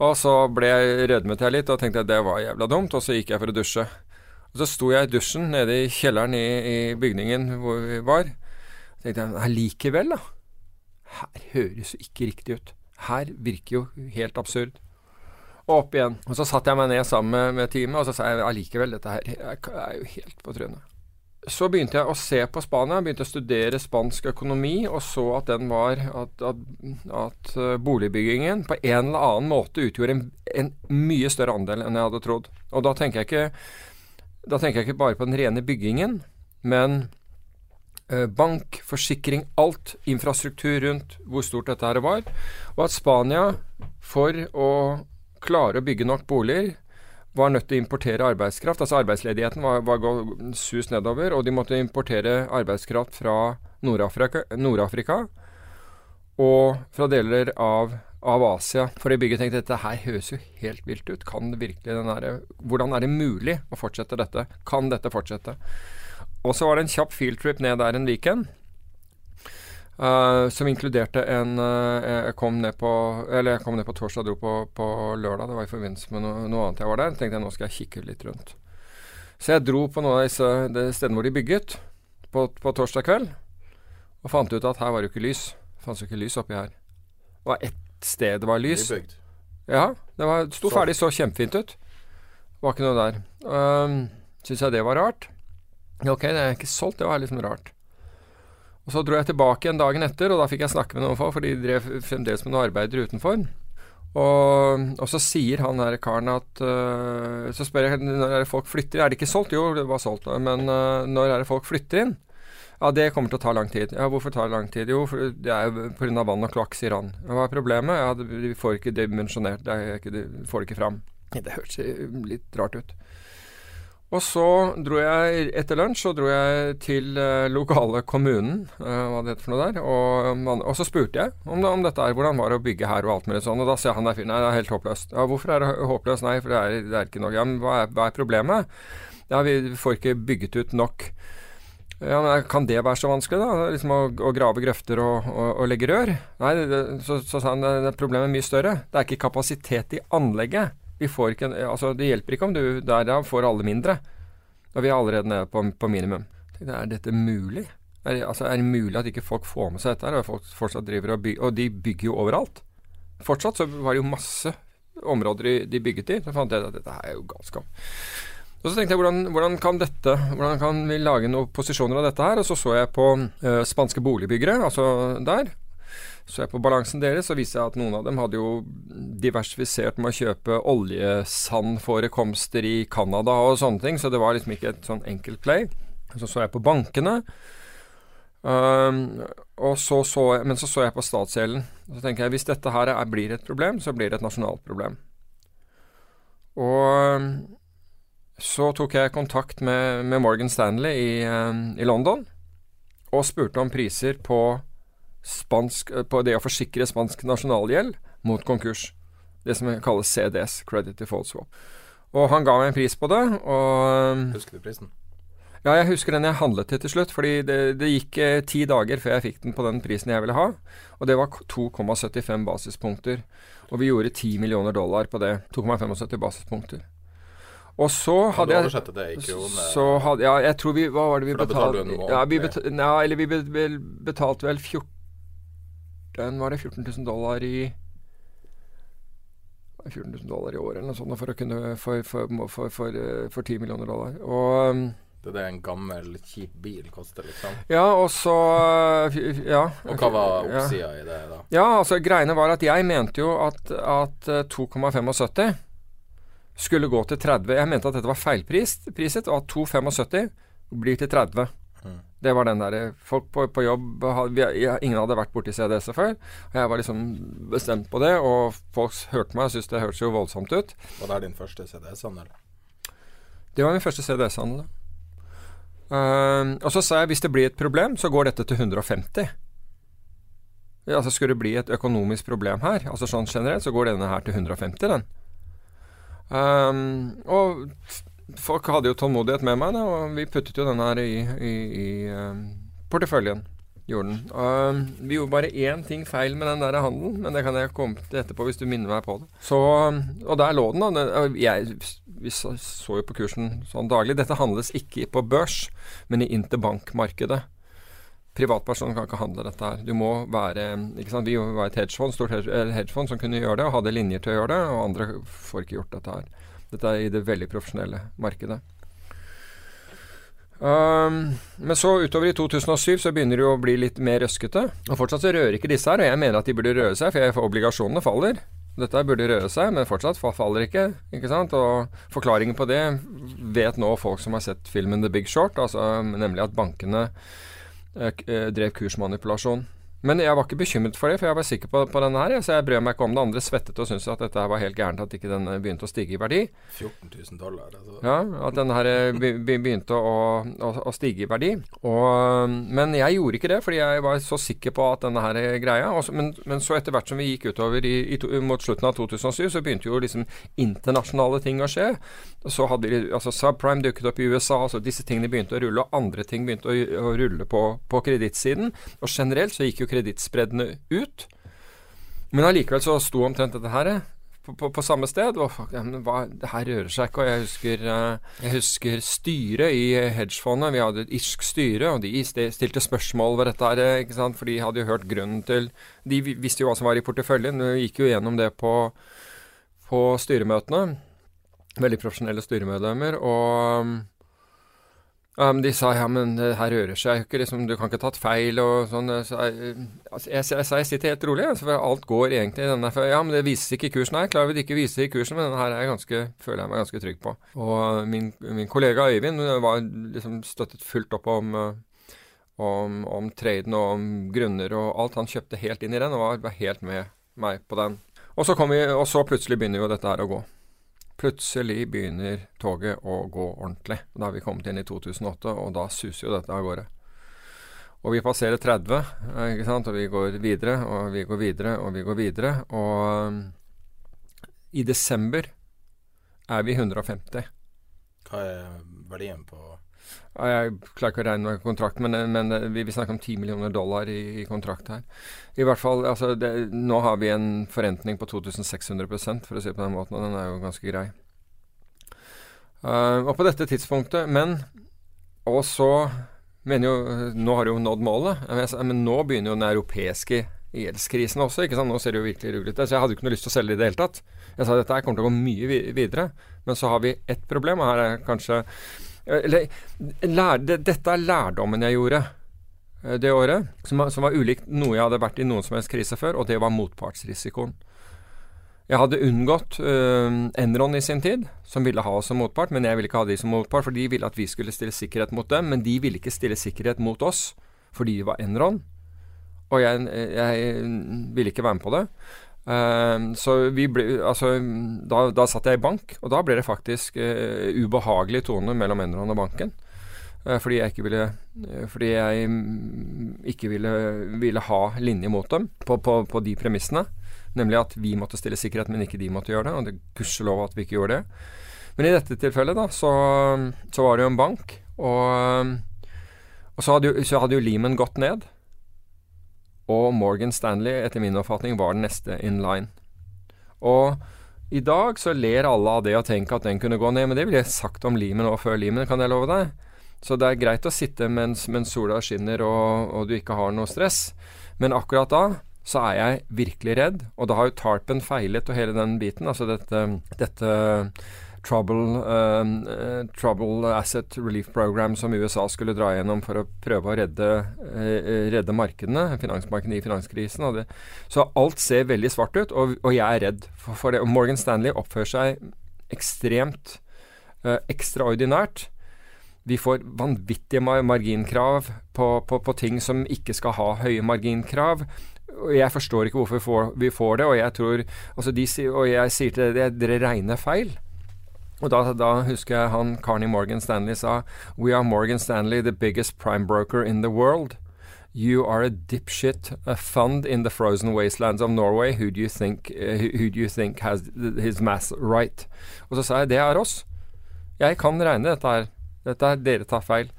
Og så ble jeg rødmet jeg litt og tenkte at det var jævla dumt, og så gikk jeg for å dusje. Og så sto jeg i dusjen nede i kjelleren i, i bygningen hvor vi var. Så tenkte jeg allikevel, da. Her høres jo ikke riktig ut. Her virker jo helt absurd. Og opp igjen. Og så satte jeg meg ned sammen med, med teamet, og så sa jeg allikevel, dette her er jo helt på trynet så begynte jeg å se på Spania, begynte å studere spansk økonomi, og så at den var At, at, at eh, boligbyggingen på en eller annen måte utgjorde en, en, mye større andel enn jeg hadde trodd. Og da tenker jeg ikke Da tenker jeg ikke bare på den rene byggingen, men eh, bank, forsikring, alt. Infrastruktur rundt hvor stort dette her var. Og at Spania, for å klare å bygge nok boliger, var nødt til å importere arbeidskraft. Altså arbeidsledigheten var, var sus nedover, og de måtte importere arbeidskraft fra Nord-Afrika Nord og fra deler av, av Asia. For de bygget tenkte dette her høres jo helt vilt ut. Kan det virkelig den der, Hvordan er det mulig å fortsette dette? Kan dette fortsette? Og så var det en kjapp fieldtrip ned der en weekend. Uh, som inkluderte en uh, Jeg kom ned på Eller jeg kom ned på torsdag og dro på, på, lørdag. Det var i forbindelse med noe, noe, annet jeg var der. tenkte jeg nå skal jeg kikke litt rundt. Så jeg dro på noen av disse de stedene hvor de bygget, på, på, torsdag kveld. Og fant ut at her var det jo ikke lys. Det fantes jo ikke lys oppi her. Det var ett sted det var lys. Ja, det var, sto så. ferdig, så kjempefint ut. Det var ikke noe der. Um, Syns jeg det var rart? Ok, det er ikke solgt. Det var liksom rart. Og Så dro jeg tilbake igjen dagen etter, og da fikk jeg snakke med noen folk, for de drev fremdeles med noen arbeider utenfor. Og, og, så sier han her karen at uh, Så spør jeg når er det folk flytter inn. Er det ikke solgt? Jo, det var solgt. Men uh, når er det folk flytter inn? Ja, det kommer til å ta lang tid. Ja, Hvorfor tar det lang tid? Jo, for det er jo pga. vann og kloakk, sier han. Hva er problemet? Ja, De får ikke dimensjonert De får det ikke fram. Det høres litt rart ut. Og så dro jeg etter lunsj så dro jeg til uh, lokale kommunen, uh, hva det heter for noe der, og, og så spurte jeg om, om, dette er, hvordan var det å bygge her og alt mulig sånn, og da sier han der fyren nei, det er helt håpløst. Ja, hvorfor er det håpløst? Nei, for det er, det er ikke noe. Ja, men hva er, hva er, problemet? Ja, vi får ikke bygget ut nok. Ja, men Kan det være så vanskelig, da? Liksom å, å grave grøfter og, og, og legge rør? Nei, det, så, så sa han at problemet er mye større. Det er ikke kapasitet i anlegget. Ikke, altså Det hjelper ikke om du derav får alle mindre. Og vi er allerede nede på, på minimum. Er dette mulig? Er det, altså, er det mulig at ikke folk får med seg dette? her, og folk fortsatt driver Og, bygger, og de bygger jo overalt. Fortsatt så var det jo masse områder de bygget i. Så fant jeg at dette her er jo galskap. Og så tenkte jeg hvordan, hvordan kan dette Hvordan kan vi lage noen posisjoner av dette her? Og så så jeg på uh, spanske boligbyggere, altså der. Så jeg på balansen deres, og viste jeg at noen av dem hadde jo diversifisert med å kjøpe oljesandforekomster i Canada og sånne ting, så det var liksom ikke et sånn enkelt play. Så så jeg på bankene. Um, så så jeg, men så så jeg på statsgjelden. Så tenker jeg hvis dette her er, blir et problem, så blir det et nasjonalt problem. Og så tok jeg kontakt med, med Morgan Stanley i, um, i, London og spurte om priser på, spansk, på det å forsikre spansk nasjonalgjeld mot konkurs. Det som kalles CDS, Credit Default Swap. Og han ga meg en pris på det. Og, um, husker du prisen? Ja, jeg husker den jeg handlet til til slutt. Fordi det, det gikk eh, ti dager før jeg fikk den på den prisen jeg ville ha. Og det var 2,75 basispunkter. Og vi gjorde 10 millioner dollar på det. 2,75 basispunkter. Og så hadde jeg? Så hadde, ja, jeg tror vi Hva var det vi betalte? Ja, vi bet, ja, eller vi betalte vel 14 Var det 14 000 dollar i 14 000 dollar i året eller noe sånt for å kunne For, for, for, for, eh, for 10 millioner dollar. Og um, det er det en gammel, kjip bil koster, liksom? Ja, og så Ja. Og hva var oppsida ja. i det, da? Ja, altså Greiene var at jeg mente jo at, at 2,75 eh, skulle gå til 30. Jeg mente at dette var feilpriset, og at 2,75 blir til 30. Det var den der Folk på, på jobb vi, Ingen hadde vært borti CDS-et før. Og jeg var liksom bestemt på det, og folk hørte meg og syntes det hørtes jo voldsomt ut. Var det din første CDS-handel? Det var min første CDS-handel. Uh, og så sa jeg hvis det blir et problem, så går dette til 150. Altså Skulle det bli et økonomisk problem her, altså sånn generelt, så går denne her til 150, den. Um, og folk hadde jo tålmodighet med meg, da, og vi puttet jo den her i, i, i um, porteføljen. Gjorde den. Uh, vi gjorde bare én ting feil med den der handelen, men det kan jeg komme til etterpå hvis du minner meg på det. Så, og der lå den, da. Jeg, vi så, så jo på kursen sånn daglig. Dette handles ikke på børs, men i interbankmarkedet. Privatpersoner kan ikke handle dette her. Du må være ikke sant? Vi var et hedgefond, stort hedgefond som kunne gjøre det, og hadde linjer til å gjøre det, og andre får ikke gjort dette her. Dette er i det veldig profesjonelle markedet. Um, men så utover i 2007 så begynner det å bli litt mer røskete. Og fortsatt så rører ikke disse her, og jeg mener at de burde røre seg, for obligasjonene faller. Dette burde røre seg, men fortsatt faller ikke. ikke sant? Og forklaringen på det vet nå folk som har sett filmen The Big Short, altså nemlig at bankene Eh, eh, drev kursmanipulasjon. Men jeg var ikke bekymret for det, for jeg var sikker på, på denne her. Så jeg brød meg ikke om det. Andre svettet og syntes at dette var helt gærent at ikke den eh, begynte å stige i verdi. 14 000 dollar, altså. Ja, at denne her eh, begynte å, å, å, stige i verdi. Og, men jeg gjorde ikke det, fordi jeg var så sikker på at denne her greia Også, men, men, så etter hvert som vi gikk utover i, i, mot slutten av 2007, så begynte jo liksom internasjonale ting å skje. Så hadde vi, altså Subprime dukket opp i USA, altså disse tingene begynte å rulle, og andre ting begynte å, å rulle på, på kredittsiden. Og generelt så gikk jo kredittspreddene ut. Men allikevel så sto omtrent dette her eh, på, på, på samme sted. Og fuck, hva, det her rører seg ikke. Og jeg husker, uh, jeg husker styret i hedgefondet. Vi hadde et irsk styre, og de stilte spørsmål ved dette her, ikke sant? for de hadde jo hørt grunnen til De visste jo hva som var i porteføljen. Vi gikk jo gjennom det på, på styremøtene. Veldig profesjonelle styremedlemmer. Og Um, de sa ja, men det her rører seg jo ikke, liksom, du kan ikke ha tatt feil og sånn. Så jeg, sa jeg, jeg, jeg, sitter helt rolig, altså, for alt går egentlig i denne. For, ja, men det vises ikke i kursen. Nei, klar over det ikke viser i kursen, men denne her er jeg ganske, føler jeg meg ganske trygg på. Og min, min kollega Øyvind var liksom støttet fullt opp om, om, om traden og om grunner og alt. Han kjøpte helt inn i den og var, var helt med meg på den. Og så, vi, og så plutselig begynner jo dette her å gå. Plutselig begynner toget å gå ordentlig. Da har vi kommet inn i 2008, og da suser jo dette av gårde. Og vi passerer 30, ikke sant? og vi går videre, og vi går videre, og vi går videre. Og um, i desember er vi 150. Hva er verdien på jeg klarer ikke å regne med kontrakt, men, men vi, vi, snakker om 10 millioner dollar i, i, kontrakt her. I hvert fall, altså det, Nå har vi en forrentning på 2600 for å si det på den måten, og den er jo ganske grei. Uh, og på dette tidspunktet Men Og så mener jo Nå har de jo nådd målet, men nå begynner jo den europeiske gjeldskrisen også. ikke sant? Nå ser det jo virkelig ruglete ut. Så jeg hadde jo ikke noe lyst til å selge det i det hele tatt. Jeg sa dette her kommer til å gå mye videre. Men så har vi ett problem, og her er kanskje eller, lær, det, Dette er lærdommen jeg gjorde eh, det året, som, som var ulikt noe jeg hadde vært i noen som helst krise før, og det var motpartsrisikoen. Jeg hadde unngått uh, Enron i sin tid, som ville ha oss som motpart, men jeg ville ikke ha de som motpart, for de ville at vi skulle stille sikkerhet mot dem, men de ville ikke stille sikkerhet mot oss fordi vi var Enron. Og jeg, jeg ville ikke være med på det. Uh, så vi ble, altså, da, da, satt jeg i bank, og da ble det faktisk uh, ubehagelig tone mellom Enron og banken. Uh, fordi jeg ikke ville Fordi jeg ikke ville, ville ha linje mot dem på, på, på, de premissene. Nemlig at vi måtte stille sikkerhet, men ikke de måtte gjøre det. Og det gudskjelov at vi ikke gjorde det. Men i dette tilfellet, da, så, så var det jo en bank. Og, og så, hadde jo, så hadde jo Lehman gått ned. Og Morgan Stanley, etter min oppfatning, var den neste in line. Og i dag så ler alle av det og tenker at den kunne gå ned, men det ville jeg sagt om limen og før limen, kan jeg love deg. Så det er greit å sitte mens, mens sola skinner og, og, du ikke har noe stress, men akkurat da så er jeg virkelig redd, og da har jo Tarpen feilet og hele den biten, altså dette, dette Trouble, uh, Trouble, Asset Relief Program som USA skulle dra gjennom for å prøve å redde, uh, redde markedene, finansmarkedene i finanskrisen. Så alt ser veldig svart ut, og, og jeg er redd for, for, det. Og Morgan Stanley oppfører seg ekstremt uh, ekstraordinært. Vi får vanvittige marginkrav på, på, på, ting som ikke skal ha høye marginkrav. Jeg forstår ikke hvorfor vi får det, og jeg tror altså de, Og jeg sier til dere dere regner feil. Og da, da, husker jeg han Carney Morgan Stanley sa We are Morgan Stanley, the biggest prime broker in the world. You are a dipshit, a fund in the frozen wastelands of Norway. Who do you think, uh, who do you think has his mass right? Og så sa jeg det er oss. Jeg kan regne dette her. Dette er dere tar feil.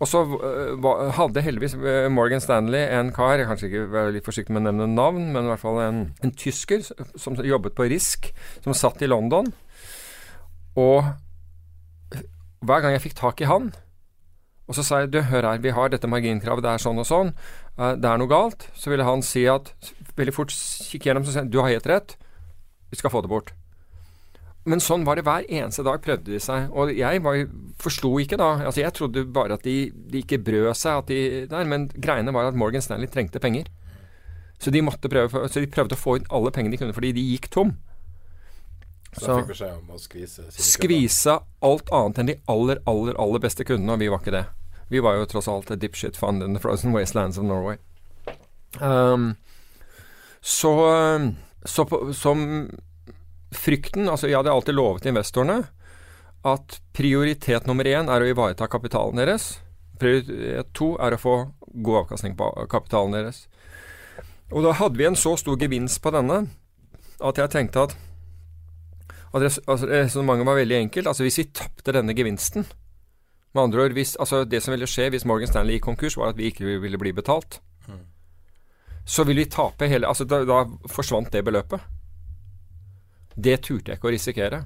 Og så uh, hadde heldigvis eh, Morgan Stanley en kar, jeg kanskje ikke være litt forsiktig med å nevne navn, men i hvert fall en, en tysker som jobbet på Risk, som satt i London. Og hver gang jeg fikk tak i han, og så sa jeg du, hør her, vi har dette marginkravet, det er sånn og sånn, uh, det er noe galt, så ville han si at veldig fort kikke gjennom, så si du har helt rett, vi skal få det bort. Men sånn var det hver eneste dag, prøvde de seg. Og jeg forsto ikke da. Altså Jeg trodde bare at de, de ikke brød seg, at de der, men greiene var at Morgan Stanley trengte penger. Så de, prøve, så de prøvde å få inn alle pengene de kunne, fordi de gikk tom. Så, så fikk beskjed om å skvise Skvisa alt annet enn de aller, aller, aller beste kundene, og vi var ikke det. Vi var jo tross alt et dipshit fund in the frozen wastelands of Norway. Um, så, så på, som frykten Altså, jeg hadde alltid lovet investorene at prioritet nummer én er å ivareta kapitalen deres. Prioritet to er å få god avkastning på kapitalen deres. Og da hadde vi en så stor gevinst på denne at jeg tenkte at Altså, Resonnementet var veldig enkelt. Altså Hvis vi tapte denne gevinsten Med andre ord, hvis, altså Det som ville skje hvis Morgan Stanley gikk konkurs, var at vi ikke ville bli betalt. Mm. Så ville vi tape hele Altså da, da, forsvant det beløpet. Det turte jeg ikke å risikere.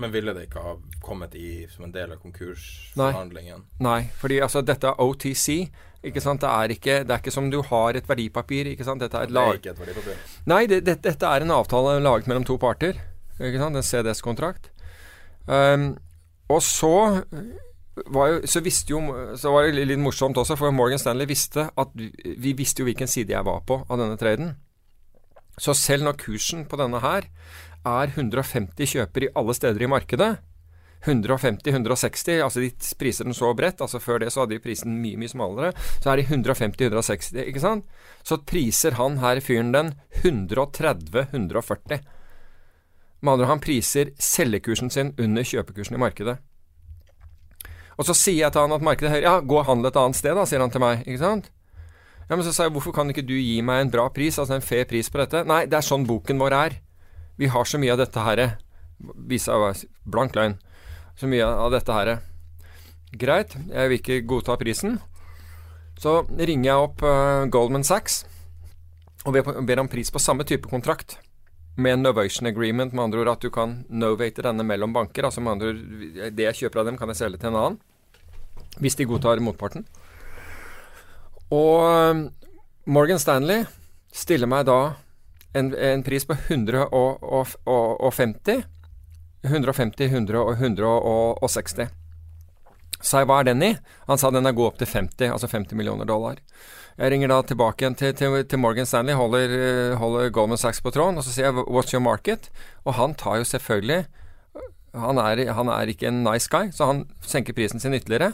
Men ville det ikke ha kommet i som en del av konkursforhandlingen? Nei. Nei, fordi altså dette er OTC. Ikke sant? Det er ikke, det er ikke som du har et verdipapir. Ikke sant? Dette er et lag... Det er ikke et verdipapir. Nei, det, det, dette er en avtale laget mellom to parter. En CDS-kontrakt. Um, og så var jo, så jo Så var det litt morsomt også, for Morgan Stanley visste at vi visste jo hvilken side jeg var på av denne traden. Så selv når kursen på denne her er 150 kjøper i alle steder i markedet 150-160, altså de priser den så bredt, altså før det så hadde de prisen mye, mye smalere, så er de 150-160, ikke sant? Så priser han her fyren den 130-140. Med andre han priser selgekursen sin under kjøpekursen i markedet. Og så sier jeg til han at markedet hører. Ja, gå og handle et annet sted, da, sier han til meg. Ikke sant? Ja, Men så sa jeg hvorfor kan ikke du gi meg en bra pris, altså en fair pris på dette? Nei, det er sånn boken vår er. Vi har så mye av dette herre. Visa blank løgn. Så mye av dette herre. Greit, jeg vil ikke godta prisen. Så ringer jeg opp uh, Goldman Sachs og ber om pris på samme type kontrakt med en novation agreement, med andre ord at du kan novate denne mellom banker. altså med andre ord, Det jeg kjøper av dem, kan jeg selge til en annen. Hvis de godtar motparten. Og um, Morgan Stanley stiller meg da en, en pris på 150 150, 100 og 160. Sa jeg hva er den i? Han sa den er god opp til 50, altså 50 millioner dollar. Jeg ringer da tilbake igjen til, til, til Morgan Stanley, holder, eh, holder, Goldman Sachs på tråden, og så sier jeg 'what's your market?' Og han tar jo selvfølgelig han er, han er ikke en nice guy, så han senker prisen sin ytterligere.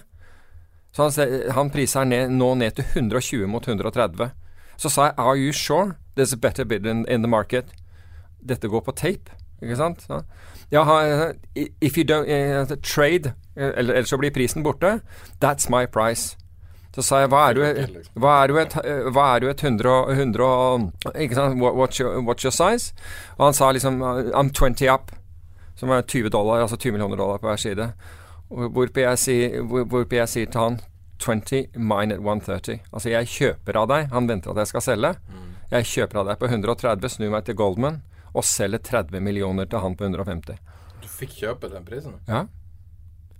Så han, han priser ned, nå ned til 120 mot 130. Så sa jeg 'Are you sure there's a better bid in, in the market?' Dette går på tape, ikke sant? Ja, if you don't uh, trade, eller, eller så blir prisen borte. That's my price. Så sa jeg hva er du, liksom. hva er du et, hva er du et 100, 100 Ikke sant, what's your, what's your size? Og han sa liksom I'm 20 up. Som er 20 dollar, altså 20 millioner dollar på hver side. Hvorpå jeg, sier, hvorpå jeg sier til han 20 mine at 130. Altså jeg kjøper av deg. Han venter at jeg skal selge. Mm. Jeg kjøper av deg på 130, snur meg til Goldman og selger 30 millioner til han på 150. Du fikk kjøpe den prisen? Ja.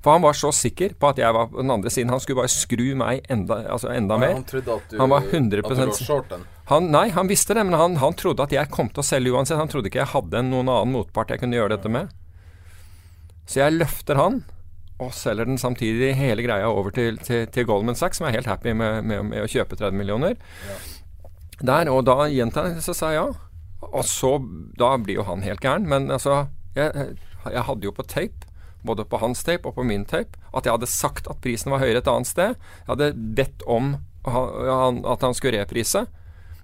For han var så sikker på at jeg var på den andre siden. Han skulle bare skru meg enda, altså enda mer. Han trodde at du, han var 100 at du var shorten? Han, nei, han visste det, men han, han, trodde at jeg kom til å selge uansett. Han trodde ikke jeg hadde noen annen motpart jeg kunne gjøre dette med. Så jeg løfter han, og selger den samtidig hele greia over til, til, til Goldman Sachs, som er helt happy med, med, med å kjøpe 30 millioner. Ja. Der, og da gjentar jeg, så sa jeg ja. Og så Da blir jo han helt gæren. Men altså jeg, jeg hadde jo på tape, både på hans tape og på min tape, at jeg hadde sagt at prisen var høyere et annet sted. Jeg hadde bedt om at han skulle reprise.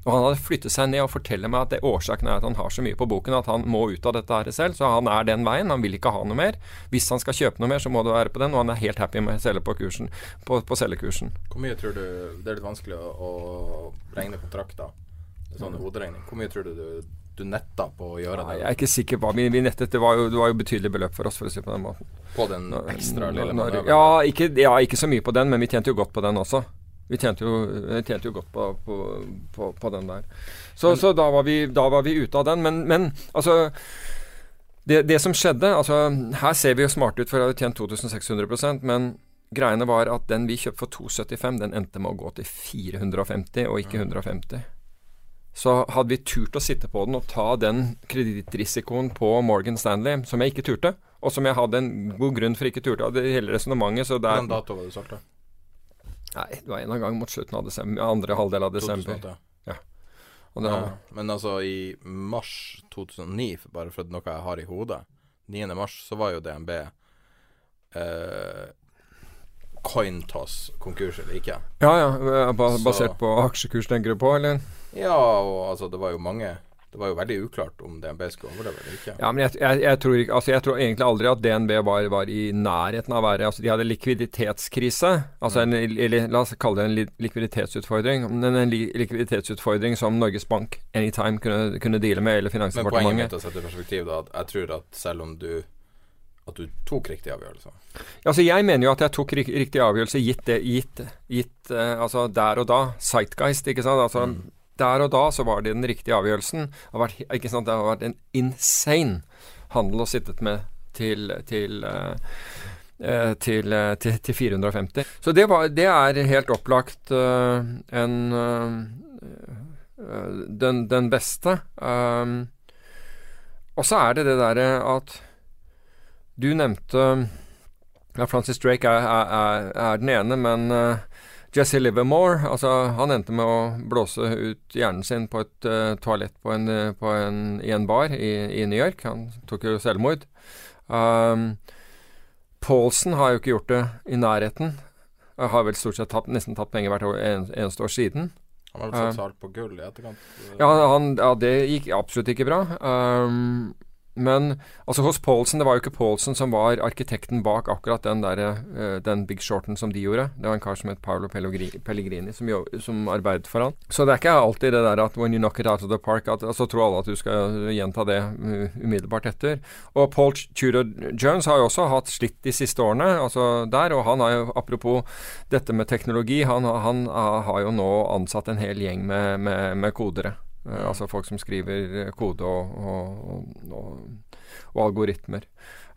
Og han hadde flyttet seg ned og forteller meg at det årsaken er at han har så mye på boken at han må ut av dette her selv. Så han er den veien. Han vil ikke ha noe mer. Hvis han skal kjøpe noe mer, så må det være på den. Og han er helt happy med å selge på, kursen, på, på selgekursen. Hvor mye tror du Det er litt vanskelig å, regne kontrakter. Sånn hoderegning. Hvor mye tror du du du netta på å gjøre det? Jeg er ikke sikker på vi, vi nettet, det var, jo, det var jo betydelig beløp for oss, for å si på den måten. På den ekstra lille manøveren? Ja, ikke, ja, ikke så mye på den, men vi tjente jo godt på den også. Vi tjente jo, tjente jo godt på, på, på, på, den der. Så, men, så da, var vi, da, var vi, ute av den. Men, men altså det, det, som skjedde altså Her ser vi jo smarte ut, for vi hadde tjent 2600% men greiene var at den vi kjøpte for 275, den endte med å gå til 450 og ikke 150. Så hadde vi turt å sitte på den og ta den kredittrisikoen på Morgan Stanley, som jeg ikke turte, og som jeg hadde en god grunn for ikke turte, det hele resonnementet Hvilken dato var det solgt, da? Nei, det var en gang mot slutten av desember, andre halvdel av desember. 2008. Ja. ja. Men altså, i mars 2009, bare for noe jeg har i hodet, 9. mars, så var jo DNB eh, Cointoss konkurs eller ikke. Ja, ja. Basert så, på aksjekurs tenker du på, eller? Ja, og altså, det var jo mange det var jo veldig uklart om DNB skulle overleve eller ikke. Ja, men jeg, jeg, jeg, tror, altså jeg, tror, egentlig aldri at DNB var, var, i nærheten av å være altså De hadde likviditetskrise. Altså en, eller la oss kalle det en likviditetsutfordring. Men en likviditetsutfordring som Norges Bank anytime kunne, kunne deale med, eller Finansdepartementet. Men poenget mitt å sette i perspektiv da, at jeg tror at selv om du at du tok riktig avgjørelse? Ja, altså Jeg mener jo at jeg tok riktig avgjørelse gitt det gitt, gitt uh, altså der og da. Sightgeist, ikke sant. Altså mm der og da så var det den riktige avgjørelsen. Det har vært, sant, det har vært en insane handel å sittet med til, til uh, til, til, til, 450. Så det, var, det er helt opplagt uh, en uh, den, den, beste. Um, og så er det det derre at Du nevnte ja, Francis Drake er, er, er, den ene, men Jesse Livermore altså, han endte med å blåse ut hjernen sin på et uh, toalett på en, uh, på en, i en bar i, i, New York. Han tok jo selvmord. Um, Paulsen har jo ikke gjort det i nærheten. Jeg har vel stort sett tatt, nesten tatt penger hvert år, en, eneste år siden. Han har vel fått salt på gull i etterkant? Ja, han, ja, det gikk absolutt ikke bra. Um, men altså hos Paulsen, det var jo ikke Paulsen som var arkitekten bak akkurat den der, uh, den Big Shorten som de gjorde. Det var en kar som het Paolo Pellegrini som, som, arbeidet for han. Så det er ikke alltid det der at when you knock it out of the park, at, altså tror alle at du skal gjenta det uh, umiddelbart etter. Og Paul Tudor Jones har jo også hatt slitt de siste årene, altså der. Og han har jo, apropos dette med teknologi, han, han har jo nå ansatt en hel gjeng med, med, med kodere. Uh, altså folk som skriver kode og, og, og, og algoritmer.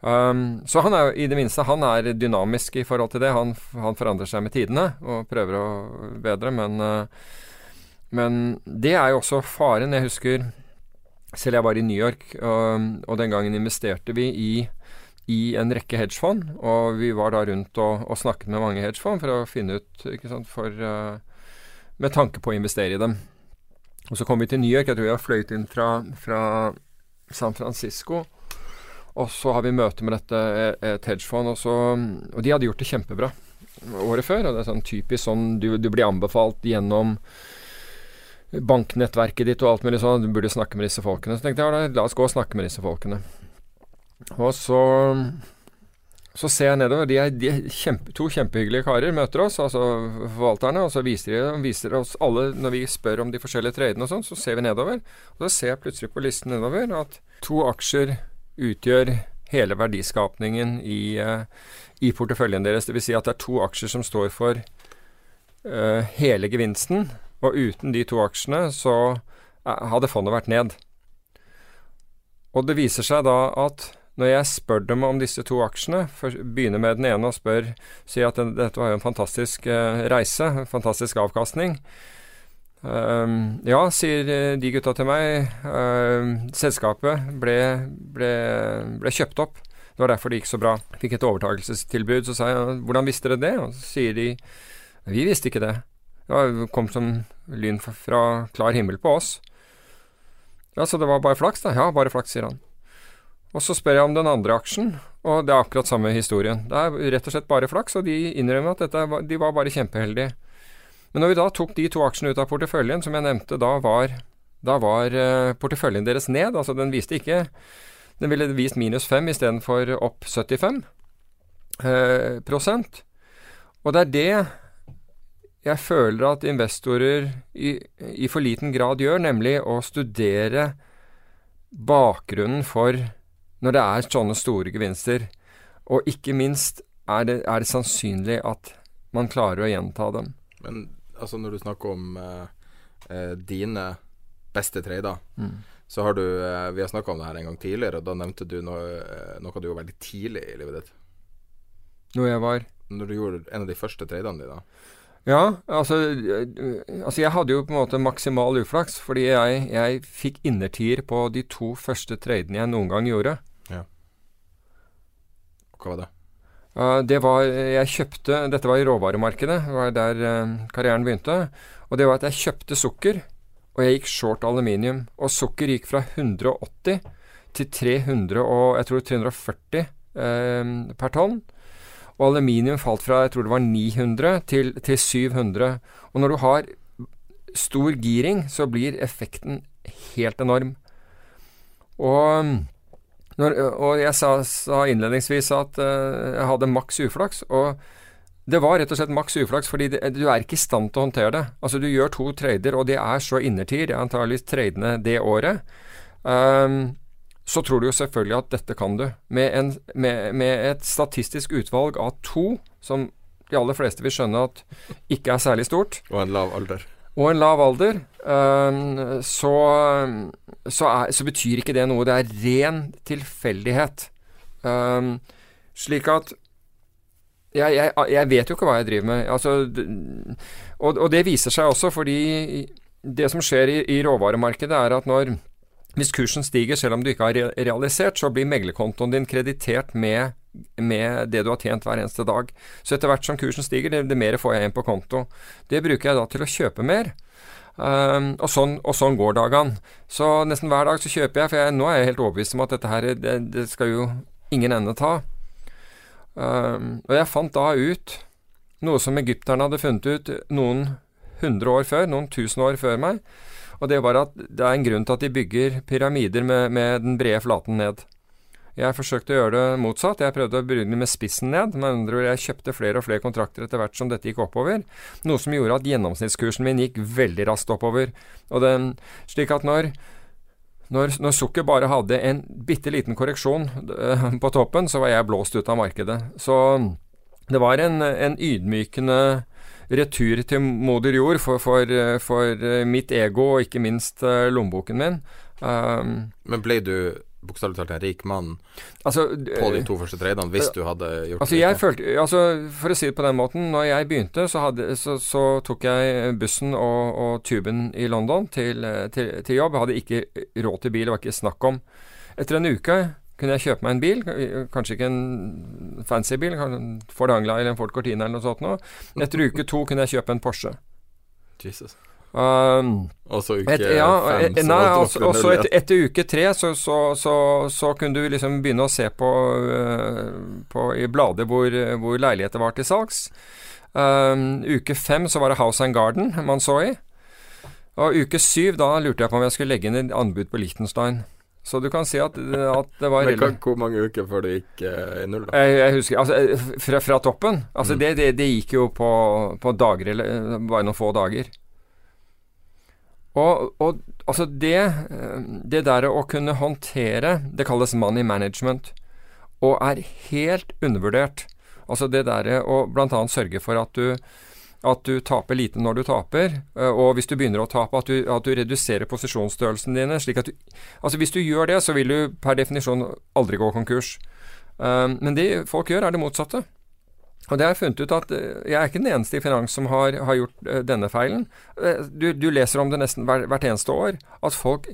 Um, så han er i det minste han er dynamisk i forhold til det. Han, han, forandrer seg med tidene og prøver å bedre, men uh, men det er jo også faren. Jeg husker selv jeg var i New York, og, og den gangen investerte vi i, i en rekke hedgefond. Og vi var da rundt og, snakket med mange hedgefond for å finne ut sant, for, uh, Med tanke på å investere i dem. Og så kom vi til New York. Jeg tror jeg fløyet inn fra, fra San Francisco. Og så har vi møte med dette et hedgefond, og, så, og de hadde gjort det kjempebra året før. Og det er sånn typisk sånn du, du blir anbefalt gjennom banknettverket ditt og alt mulig sånn. Du burde snakke med disse folkene. Så tenkte jeg la oss gå og snakke med disse folkene. Og så så ser jeg nedover. De er, de er kjempe, to kjempehyggelige karer møter oss, altså forvalterne. Og så viser de viser oss alle, når vi spør om de forskjellige tradene og sånn, så ser vi nedover. Og så ser jeg plutselig på listen nedover at to aksjer utgjør hele verdiskapningen i, uh, i porteføljen deres. Dvs. Si at det er to aksjer som står for uh, hele gevinsten. Og uten de to aksjene så uh, hadde fondet vært ned. Og det viser seg da at når jeg spør dem om disse to aksjene, begynner med den ene og spør Sier at dette var jo en fantastisk uh, reise, en fantastisk avkastning. Um, ja, sier eh, de gutta til meg. Uh, selskapet ble, ble, ble, kjøpt opp. Det var derfor det gikk så bra. Fikk et overtakelsestilbud. Så sa jeg hvordan visste dere det? Og så sier de vi visste ikke det. Det kom som lyn fra klar himmel på oss. Ja, så det var bare flaks, da? Ja, bare flaks, sier han. Og så spør jeg om den andre aksjen, og det er akkurat samme historien. Det er rett og slett bare flaks, og de innrømmer at dette, de var bare kjempeheldige. Men når vi da tok de to aksjene ut av porteføljen, som jeg nevnte, da var, da var uh, porteføljen deres ned. Altså den viste ikke Den ville vist minus 5 istedenfor opp 75 uh, eh, prosent. Og det er det jeg føler at investorer i, i for liten grad gjør, nemlig å studere bakgrunnen for når det er sånne store gevinster. Og ikke minst er det, er det sannsynlig at man klarer å gjenta dem. Men altså når du snakker om eh, eh, dine beste trader, mm. så har du eh, Vi har snakka om det her en gang tidligere, og da nevnte du noe, eh, noe du gjorde veldig tidlig i livet ditt. Når jeg var Når du gjorde en av de første tradene dine? Ja, altså, eh, altså, jeg hadde jo på en måte maksimal uflaks, fordi jeg, jeg fikk innertier på de to første tradene jeg noen gang gjorde. Ja. Hva var det? Uh, det var Jeg kjøpte Dette var i råvaremarkedet, det var der uh, karrieren begynte. Og det var at jeg kjøpte sukker, og jeg gikk short aluminium. Og sukker gikk fra 180 til 300 og jeg tror 340 uh, per tonn. Og aluminium falt fra jeg tror det var 900 til, til 700. Og når du har stor giring, så blir effekten helt enorm. Og, når, og jeg sa, sa, innledningsvis at uh, jeg hadde maks uflaks. og det var rett og slett maks uflaks, fordi det, du er ikke i stand til å håndtere det. Altså Du gjør to trader, og det er så innertid, antakeligvis tradene det året. Um, så tror du jo selvfølgelig at dette kan du. Med, en, med, med, et statistisk utvalg av to, som de aller fleste vil skjønne at ikke er særlig stort. Og en lav alder. Og en lav alder. Um, så, så, er, så, betyr ikke det noe. Det er ren tilfeldighet. Um, slik at jeg, jeg, jeg, vet jo ikke hva jeg driver med. Altså, og, og, det viser seg også fordi det som skjer i, i råvaremarkedet, er at når hvis kursen stiger, selv om du ikke har realisert, så blir meglerkontoen din kreditert med, med, det du har tjent hver eneste dag. Så etter hvert som kursen stiger, det, det mer får jeg inn på konto. Det bruker jeg da til å kjøpe mer. Um, og, sånn, og, sånn, går dagene. Så nesten hver dag så kjøper jeg, for jeg, nå er jeg helt overbevist om at dette her, det, det skal jo ingen ende ta. Um, og jeg fant da ut noe som egypterne hadde funnet ut noen hundre år før, noen tusen år før meg og det var at det er en grunn til at de bygger pyramider med, med den brede flaten ned. Jeg forsøkte å gjøre det motsatt. Jeg prøvde å begynne med spissen ned. Med andre ord, jeg kjøpte flere og flere kontrakter etter hvert som dette gikk oppover. Noe som gjorde at gjennomsnittskursen min gikk veldig raskt oppover. Den, slik at når, når, når sukker bare hadde en bitte liten korreksjon uh, på toppen, så var jeg blåst ut av markedet. Så det var en, en ydmykende retur til moder jord for, for, for, mitt ego og ikke minst uh, lommeboken min. Um, Men ble du, bokstavelig talt en rik mann Altså, på de to første tradene, hvis du hadde gjort Altså, det jeg følte, altså, For å si det på den måten, når jeg begynte, så, hadde, så, så tok jeg bussen og, og tuben i London til, eh, til, til jobb. Jeg hadde ikke råd til bil, det var ikke snakk om. Etter en uke kunne jeg kjøpe meg en bil, kanskje ikke en fancy bil, en Ford Anglia eller en Ford Cortina eller noe sånt noe. Etter uke to kunne jeg kjøpe en Porsche. Jesus. Um, Og så uke et, ja, fem, så nei, altså, opp og etter, uke tre så, så, så, så kunne du liksom begynne å se på, eh, på i blader hvor, hvor leiligheter var til salgs. Um, uke fem så var det House and Garden man så i. Og uke syv, da lurte jeg på om jeg skulle legge inn et anbud på Liechtenstein. Så du kan si at, at det var Men kan, hvor mange uker før det gikk eh, i null, da? jeg, jeg husker Altså, eh, fra, fra toppen. Altså, Mm. det, det, det gikk jo på, på dager, eller eh, bare noen få dager. Og, og altså det, eh, det der å kunne håndtere Det kalles money management, og er helt undervurdert. Altså det derre å bl.a. sørge for at du at du taper lite når du taper, eh, og hvis du begynner å tape, at du, at du reduserer posisjonsstørrelsen dine. slik at du, altså Hvis du gjør det, så vil du per definisjon aldri gå konkurs. Eh, Men det folk gjør, er det motsatte. Og det har jeg funnet ut at eh, jeg er ikke den eneste i finans som har, har gjort denne feilen. Du, du leser om det nesten hver, hvert eneste år, at folk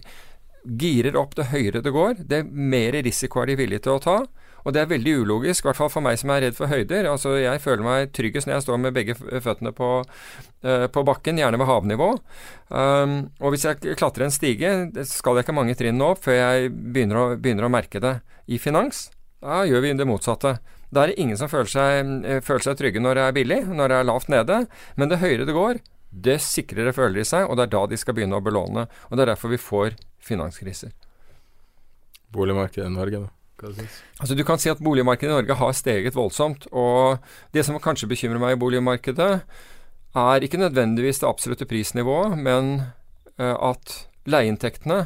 girer opp det høyere det går. Det mer risiko er de villige til å ta. Og det er veldig ulogisk, i hvert fall for meg som er redd for høyder. Altså, jeg føler meg tryggest når jeg står med begge føttene på, uh, på bakken, gjerne ved havnivå. Um, og hvis jeg klatrer en stige, skal jeg ikke mange trinn nå før jeg begynner å, begynner å merke det. I finans, da gjør vi det motsatte. Da er det ingen som føler seg, eh, føler seg trygge når det er billig, når det er lavt nede. Men det høyere det går, det sikrere føler de seg, og det er da de skal begynne å belåne. Og det er derfor vi får finanskriser. Boligmarkedet i Norge, da? Altså Du kan si at boligmarkedet i Norge har steget voldsomt. Og det som kanskje bekymrer meg i boligmarkedet, er ikke nødvendigvis det absolutte prisnivået, men eh, at leieinntektene,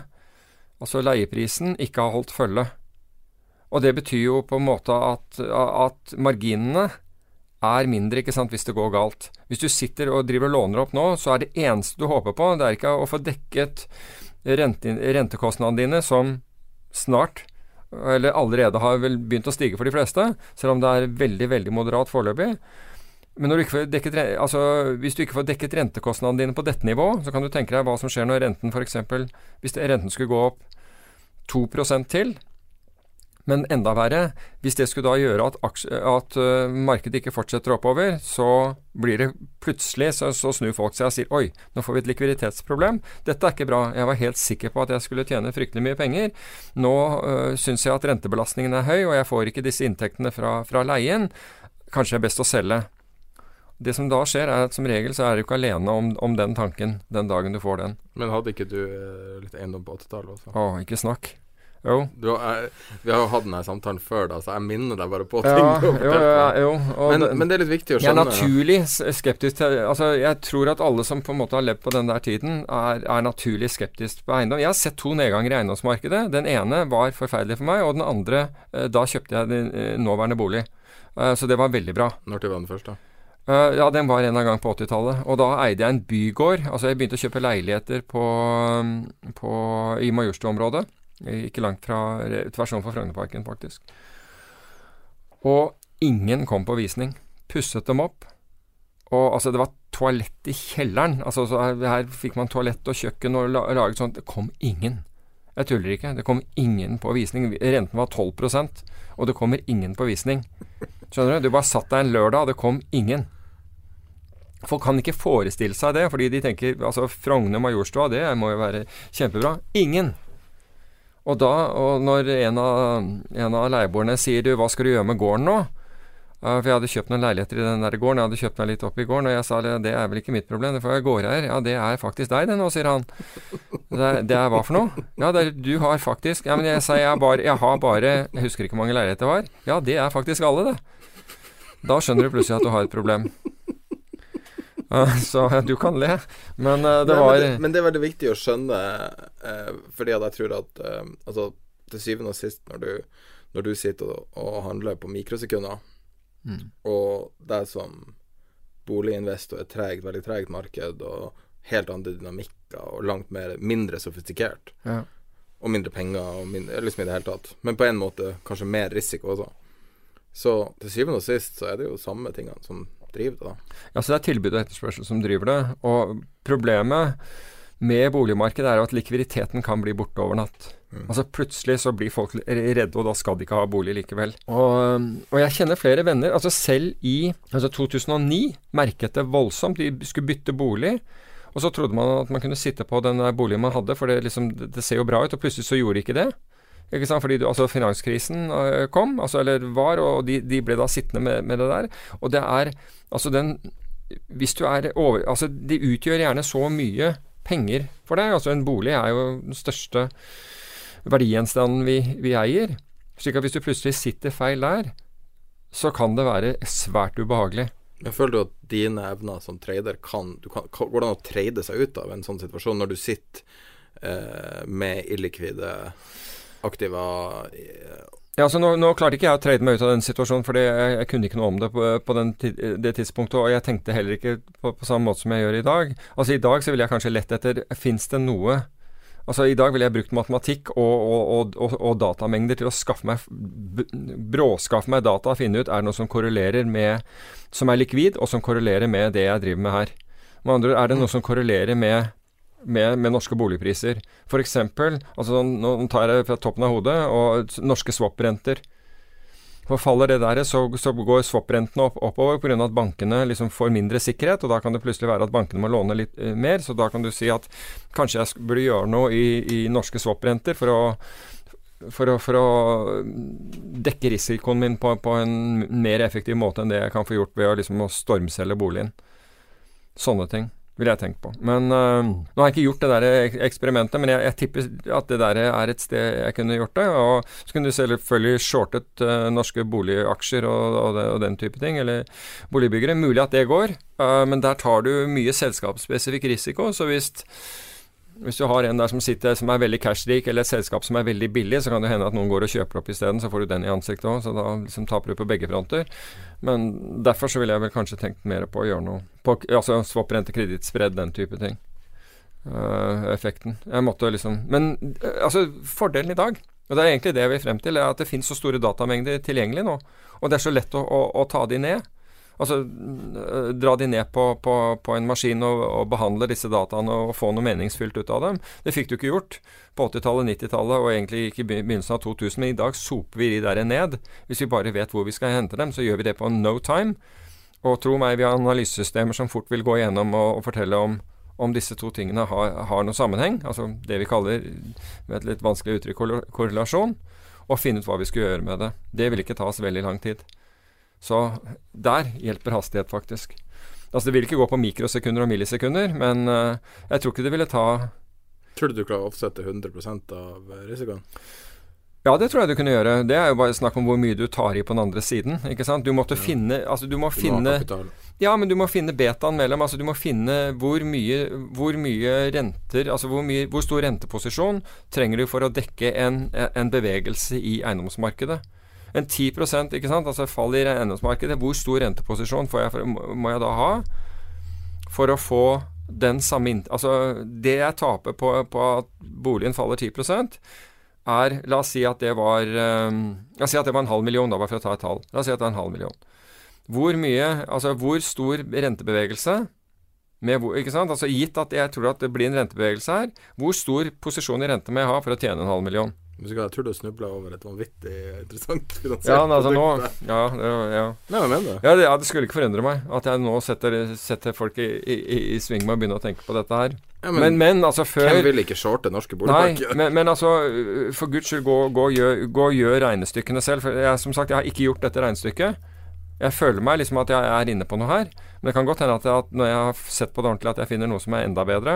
altså leieprisen, ikke har holdt følge. Og det betyr jo på en måte at, at marginene er mindre ikke sant, hvis det går galt. Hvis du sitter og driver og låner opp nå, så er det eneste du håper på, det er ikke å få dekket rente, rentekostnadene dine, som snart eller allerede har vel begynt å stige for de fleste, selv om det er veldig, veldig moderat foreløpig. Men du dekket, altså, hvis du ikke får dekket rentekostnadene dine på dette nivået, så kan du tenke deg hva som skjer når renten f.eks. Hvis renten skulle gå opp 2% til, men enda verre, hvis det skulle da gjøre at, at øh, markedet ikke fortsetter oppover, så blir det plutselig så, så snur folk seg og sier oi, nå får vi et likviditetsproblem. Dette er ikke bra. Jeg var helt sikker på at jeg skulle tjene fryktelig mye penger. Nå øh, syns jeg at rentebelastningen er høy, og jeg får ikke disse inntektene fra, fra leien. Kanskje det er best å selge. Det som da skjer, er at som regel så er du ikke alene om, om den tanken den dagen du får den. Men hadde ikke du eh, litt eiendom på 80-tallet også? Å, ikke snakk. Jo. Du, jeg, vi har jo hatt denne samtalen før, da, så jeg minner deg bare på ting Ja, jo, ja, jo. og Men, det- men det er litt viktig å skjønne. Jeg er naturlig skeptisk til Altså, jeg tror at alle som på en måte har levd på den der tiden, er, er naturlig skeptisk på eiendom. Jeg har sett to nedganger i eiendomsmarkedet. Den ene var forferdelig for meg, og den andre eh, Da kjøpte jeg din eh, nåværende bolig. Eh, Så det var veldig bra. Når til var den første? Eh, Ja, den var en gang på 80-tallet. Og da eide jeg en bygård. Altså, jeg begynte å kjøpe leiligheter på, på, i Majorstua-området. Ikke langt fra tvers overfor Frognerparken, faktisk. Og ingen kom på visning. Pusset dem opp. Og altså, det var toalett i kjelleren. Altså, så her, her fikk man toalett og kjøkken og la, laget sånt. Det kom ingen. Jeg tuller ikke. Det kom ingen på visning. Renten var 12% og det kommer ingen på visning. Skjønner du? Du bare satt der en lørdag, og det kom ingen. Folk kan ikke forestille seg det, fordi de tenker altså Frogner Majorstua, det må jo være kjempebra. Ingen! Og da, og når en av, en av leieboerne sier du, hva skal du gjøre med gården nå? For jeg hadde kjøpt noen leiligheter i den der gården, jeg hadde kjøpt meg litt opp i gården, og jeg sa det, er vel ikke mitt problem, det får jeg gårdeier. Ja, det er faktisk deg det nå, sier han. Det er, det er hva for noe? Ja, er, du har faktisk Ja, men jeg sa jeg, bare, jeg har bare Jeg husker ikke hvor mange leiligheter det var. Ja, det er faktisk alle, det. Da skjønner du plutselig at du har et problem. (laughs) Ja, Så du kan le, men eh, det Nei, var men, det, men det er veldig viktig å skjønne, eh, fordi at jeg tror at eh, Altså, til syvende og sist, når du, når du sitter og, og handler på mikrosekunder, Mm. og det som boliginvestor er tregt, veldig tregt marked, og helt andre dynamikker, og langt mer, mindre sofistikert, ja. og mindre penger og mindre, liksom i det hele tatt. Men på en måte kanskje mer risiko også. Så til syvende og sist så er det jo samme tingene som driver det, da. Ja, så det er tilbud og etterspørsel som driver det. Og problemet med boligmarkedet er jo at likviditeten kan bli borte over natt. Mm. Altså Plutselig så blir folk redde, og da skal de ikke ha bolig likevel. Og, og jeg kjenner flere venner. altså Selv i altså 2009 merket det voldsomt. De skulle bytte bolig. Og så trodde man at man kunne sitte på den boligen man hadde, for det, liksom, det, ser jo bra ut. Og plutselig så gjorde de ikke det. Ikke sant? Fordi du, altså Finanskrisen uh, kom, altså, eller var, og de, de, ble da sittende med, med, det der. Og det er altså den Hvis du er over Altså, de utgjør gjerne så mye penger for deg. Altså, en bolig er jo den største verdigjenstanden vi, vi eier. Slik at hvis du plutselig sitter feil der, så kan det være svært ubehagelig. Jeg føler du at dine evner som trader kan, kan Går det an å trade seg ut av en sånn situasjon, når du sitter eh, med illikvide aktiva eh, ja, altså nå, nå, klarte ikke jeg å trade meg ut av den situasjonen, for jeg, jeg, kunne ikke noe om det på, på den, det tidspunktet. Og jeg tenkte heller ikke på, på, samme måte som jeg gjør i dag. Altså I dag så ville jeg kanskje lett etter Fins det noe Altså I dag ville jeg brukt matematikk og, og, og, og, datamengder til å skaffe meg bråskaffe meg data og finne ut er det noe som korrelerer med Som er likvid, og som korrelerer med det jeg driver med her. Med andre ord, er det noe som korrelerer med, med, med norske boligpriser? F.eks. Altså, nå tar jeg det fra toppen av hodet, og norske swap-renter. For faller det der, så, så går swap-rentene opp, oppover pga. at bankene liksom får mindre sikkerhet, og da kan det plutselig være at bankene må låne litt uh, mer. Så da kan du si at kanskje jeg burde gjøre noe i, i norske swap-renter for å for for å, dekke risikoen min på, på, en mer effektiv måte enn det jeg kan få gjort ved å, liksom, å stormselge boligen. Sånne ting ville jeg tenke på. Men uh, nå har jeg ikke gjort det der eksperimentet, men jeg, jeg, tipper at det der er et sted jeg kunne gjort det. Og så kunne du selvfølgelig shortet uh, norske boligaksjer og, og, det, og, den type ting, eller boligbyggere. Mulig at det går, uh, men der tar du mye selskapsspesifikk risiko. Så hvis hvis du har en der som sitter som er veldig cashrik, eller et selskap som er veldig billig, så kan det hende at noen går og kjøper opp isteden, så får du den i ansiktet òg. Så da liksom taper du på begge fronter. Men derfor så ville jeg vel kanskje tenkt mer på å gjøre noe på altså swap rente, kredittspredd, den type ting. Uh, effekten. Jeg måtte liksom Men uh, altså, fordelen i dag, og det er egentlig det jeg vil frem til, er at det finnes så store datamengder tilgjengelig nå. Og det er så lett å, å, å ta de ned. Altså øh, dra de ned på, på, på en maskin og, og, behandle disse dataene og få noe meningsfylt ut av dem. Det fikk du ikke gjort på 80-tallet, 90-tallet og egentlig ikke i begynnelsen av 2000. Men i dag soper vi de der ned. Hvis vi bare vet hvor vi skal hente dem, så gjør vi det på no time. Og tro meg, vi har analysesystemer som fort vil gå igjennom og, og fortelle om om disse to tingene har, har noen sammenheng, altså det vi kaller med et litt vanskelig uttrykk korrelasjon, og finne ut hva vi skal gjøre med det. Det vil ikke ta oss veldig lang tid. Så der hjelper hastighet, faktisk. Altså Det vil ikke gå på mikrosekunder og millisekunder, men uh, jeg tror ikke det ville ta Tror du du klarer å offsette 100% av risikoen? Ja, det tror jeg du kunne gjøre. Det er jo bare snakk om hvor mye du tar i på den andre siden. ikke sant? Du måtte ja. finne Altså, du må du finne Ja, men du må finne betaen mellom. Altså, du må finne hvor mye, hvor mye renter Altså, hvor, mye, hvor stor renteposisjon trenger du for å dekke en, en bevegelse i eiendomsmarkedet. En 10% ikke sant, altså fall i eiendomsmarkedet, hvor stor renteposisjon jeg, må jeg da ha for å få den samme Altså, det jeg taper på, på at boligen faller 10 er La oss si at det var um, La oss si at det var en halv million, da, bare for å ta et tall. La oss si at det er en halv million. Hvor mye Altså, hvor stor rentebevegelse med ikke sant? Altså Gitt at jeg tror at det blir en rentebevegelse her, hvor stor posisjon i rente må jeg ha for å tjene en halv million? Jeg tror du snubla over et vanvittig interessant (laughs) finansielt ja, altså nå, ja, ja. Nei, jeg mener ja, det. Ja, det skulle ikke forundre meg at jeg nå setter, setter folk i, i, i, sving med å begynne å tenke på dette her. Ja, men, men, men, altså før Hvem vil ikke shorte norske boligmarkeder? Men, men, altså for guds skyld, gå, gå, gjør, gå og gjør regnestykkene selv. For jeg, som sagt, jeg har ikke gjort dette regnestykket. Jeg føler meg liksom at jeg er inne på noe her. Men det kan godt hende at, jeg, at når jeg har sett på det ordentlig, at jeg finner noe som er enda bedre.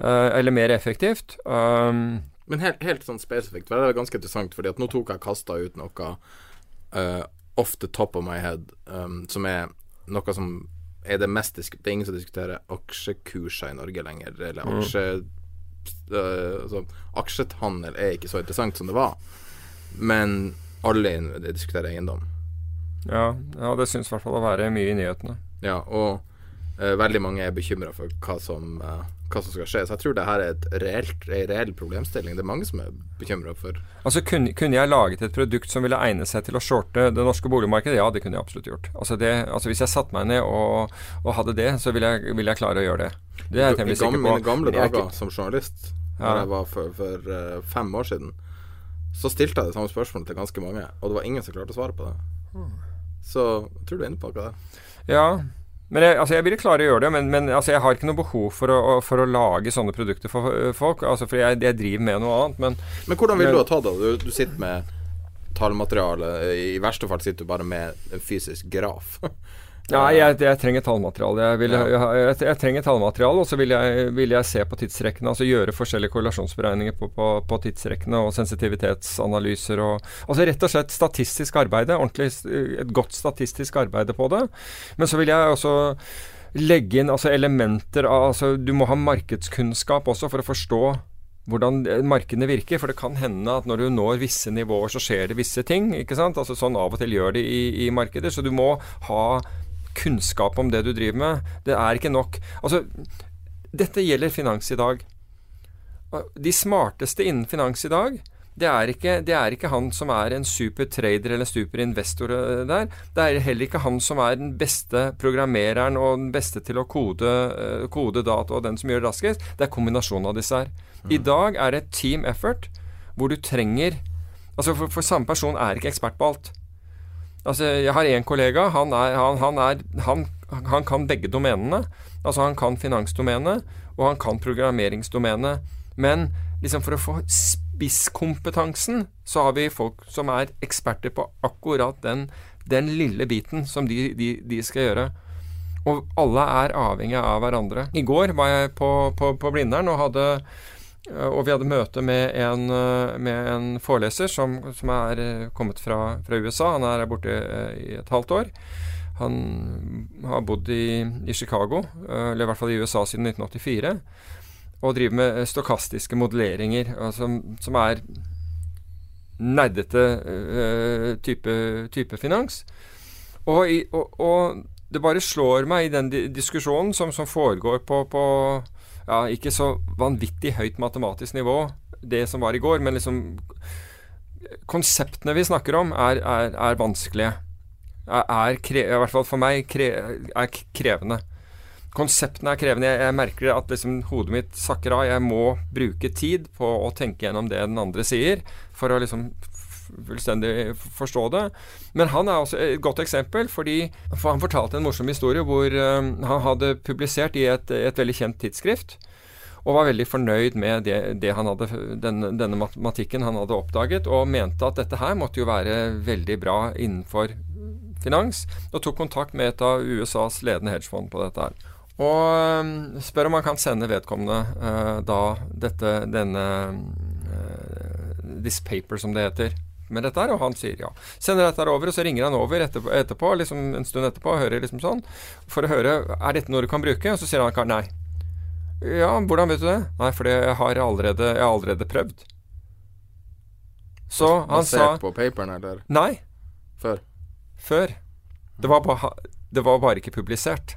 Uh, eller mer effektivt. Um, men helt, helt sånn spesifikt, for det er ganske interessant, fordi at nå tok jeg kasta ut noe uh, off the top of my head, um, som er noe som er det mest Det er ingen som diskuterer aksjekurser i Norge lenger, eller mm. Uh, altså, aksjethandel er ikke så interessant som det var, men alle diskuterer eiendom. Ja, ja det syns i hvert fall å være mye i nyhetene. Ja, og Eh, veldig mange er bekymra for hva som, eh, hva som skal skje. Så jeg tror det her er et reelt, en reell problemstilling. Det er mange som er bekymra for Altså kunne, kunne jeg laget et produkt som ville egne seg til å shorte det norske boligmarkedet? Ja, det kunne jeg absolutt gjort. Altså, det, altså Hvis jeg satte meg ned og, og hadde det, så ville jeg, ville jeg, klare å gjøre det. Det er jeg temmelig sikker på. I mine gamle dager ikke... som journalist, ja. da jeg var for, for uh, fem år siden, så stilte jeg det samme spørsmålet til ganske mange, og det var ingen som klarte å svare på det. Hmm. Så jeg tror du er inne på akkurat det. Ja, men jeg, altså jeg ville klare å gjøre det, men, men altså jeg har ikke noe behov for å, for å lage sånne produkter for folk. Altså for jeg, jeg, driver med noe annet. Men, men hvordan vil men, du ha tatt det? Du, du sitter med tallmateriale. I verste fall sitter du bare med en fysisk graf. (laughs) Ja, jeg, jeg, trenger tallmateriale. Jeg, vil, jeg, jeg, trenger tallmateriale, og så vil, vil jeg, se på tidsrekkene. Altså gjøre forskjellige korrelasjonsberegninger på, på, på tidsrekkene og sensitivitetsanalyser. Og, altså rett og slett statistisk arbeid. Ordentlig et godt statistisk arbeid på det. Men så vil jeg også legge inn altså elementer av altså Du må ha markedskunnskap også for å forstå hvordan markedene virker. For det kan hende at når du når visse nivåer, så skjer det visse ting. ikke sant? Altså Sånn av og til gjør det i, i markeder. Så du må ha kunnskap om det du driver med. Det er ikke nok. Altså, dette gjelder finans i dag. De smarteste innen finans i dag, det er, ikke, det er ikke han som er en super trader eller super investor eh, der. Det er heller ikke han som er den beste programmereren og den beste til å kode, eh, kode data og den som gjør det raskest. Det er kombinasjonen av disse her. Mm. I dag er det et team effort hvor du trenger Altså, for, for samme person er ikke ekspert på alt. Altså, jeg har én kollega. Han, er, han, han, er, han, kan begge domenene. Altså, han kan finansdomenet, og han kan programmeringsdomenet. Men liksom for å få spisskompetansen, så har vi folk som er eksperter på akkurat den, den lille biten som de, de, de, skal gjøre. Og alle er avhengig av hverandre. I går var jeg på, på, på Blindern og hadde og vi hadde møte med en, eh, med en foreleser som, som, er eh, kommet fra, fra, USA. Han er borte i et halvt år. Han har bodd i, i, Chicago, eller i hvert fall i USA siden 1984. Og driver med stokastiske modelleringer, altså, som er nerdete uh, type, type, finans. Og, i, og, og, det bare slår meg i den diskusjonen som, som foregår på, på ja, ikke så vanvittig høyt matematisk nivå, det som var i går, men liksom Konseptene vi snakker om, er, er, er vanskelige. Er, er I hvert fall for meg kre, er krevende. Konseptene er krevende. Jeg, jeg merker at liksom, hodet mitt sakker av. Jeg må bruke tid på å tenke gjennom det den andre sier, for å liksom fullstendig forstå det. Men han er også et godt eksempel, fordi for han fortalte en morsom historie hvor um, han hadde publisert i et, et, veldig kjent tidsskrift. Og var veldig fornøyd med det, det hadde, denne, denne matematikken han hadde oppdaget, og mente at dette her måtte jo være veldig bra innenfor finans, og tok kontakt med et av USAs ledende hedgefond på dette her. Og um, spør om han kan sende vedkommende uh, da dette, denne uh, This paper, som det heter, med dette her, og han sier ja. Sender dette her over, og så ringer han over etterpå, etterpå liksom en stund etterpå og hører liksom sånn, for å høre er dette noe du kan bruke, og så sier han nei. Ja, hvordan vet du det? Nei, for jeg har allerede, jeg har allerede prøvd. Så han Basert sa Basert på paperen, eller? Nei. Før? Før. Det var, ba, det var bare ikke publisert.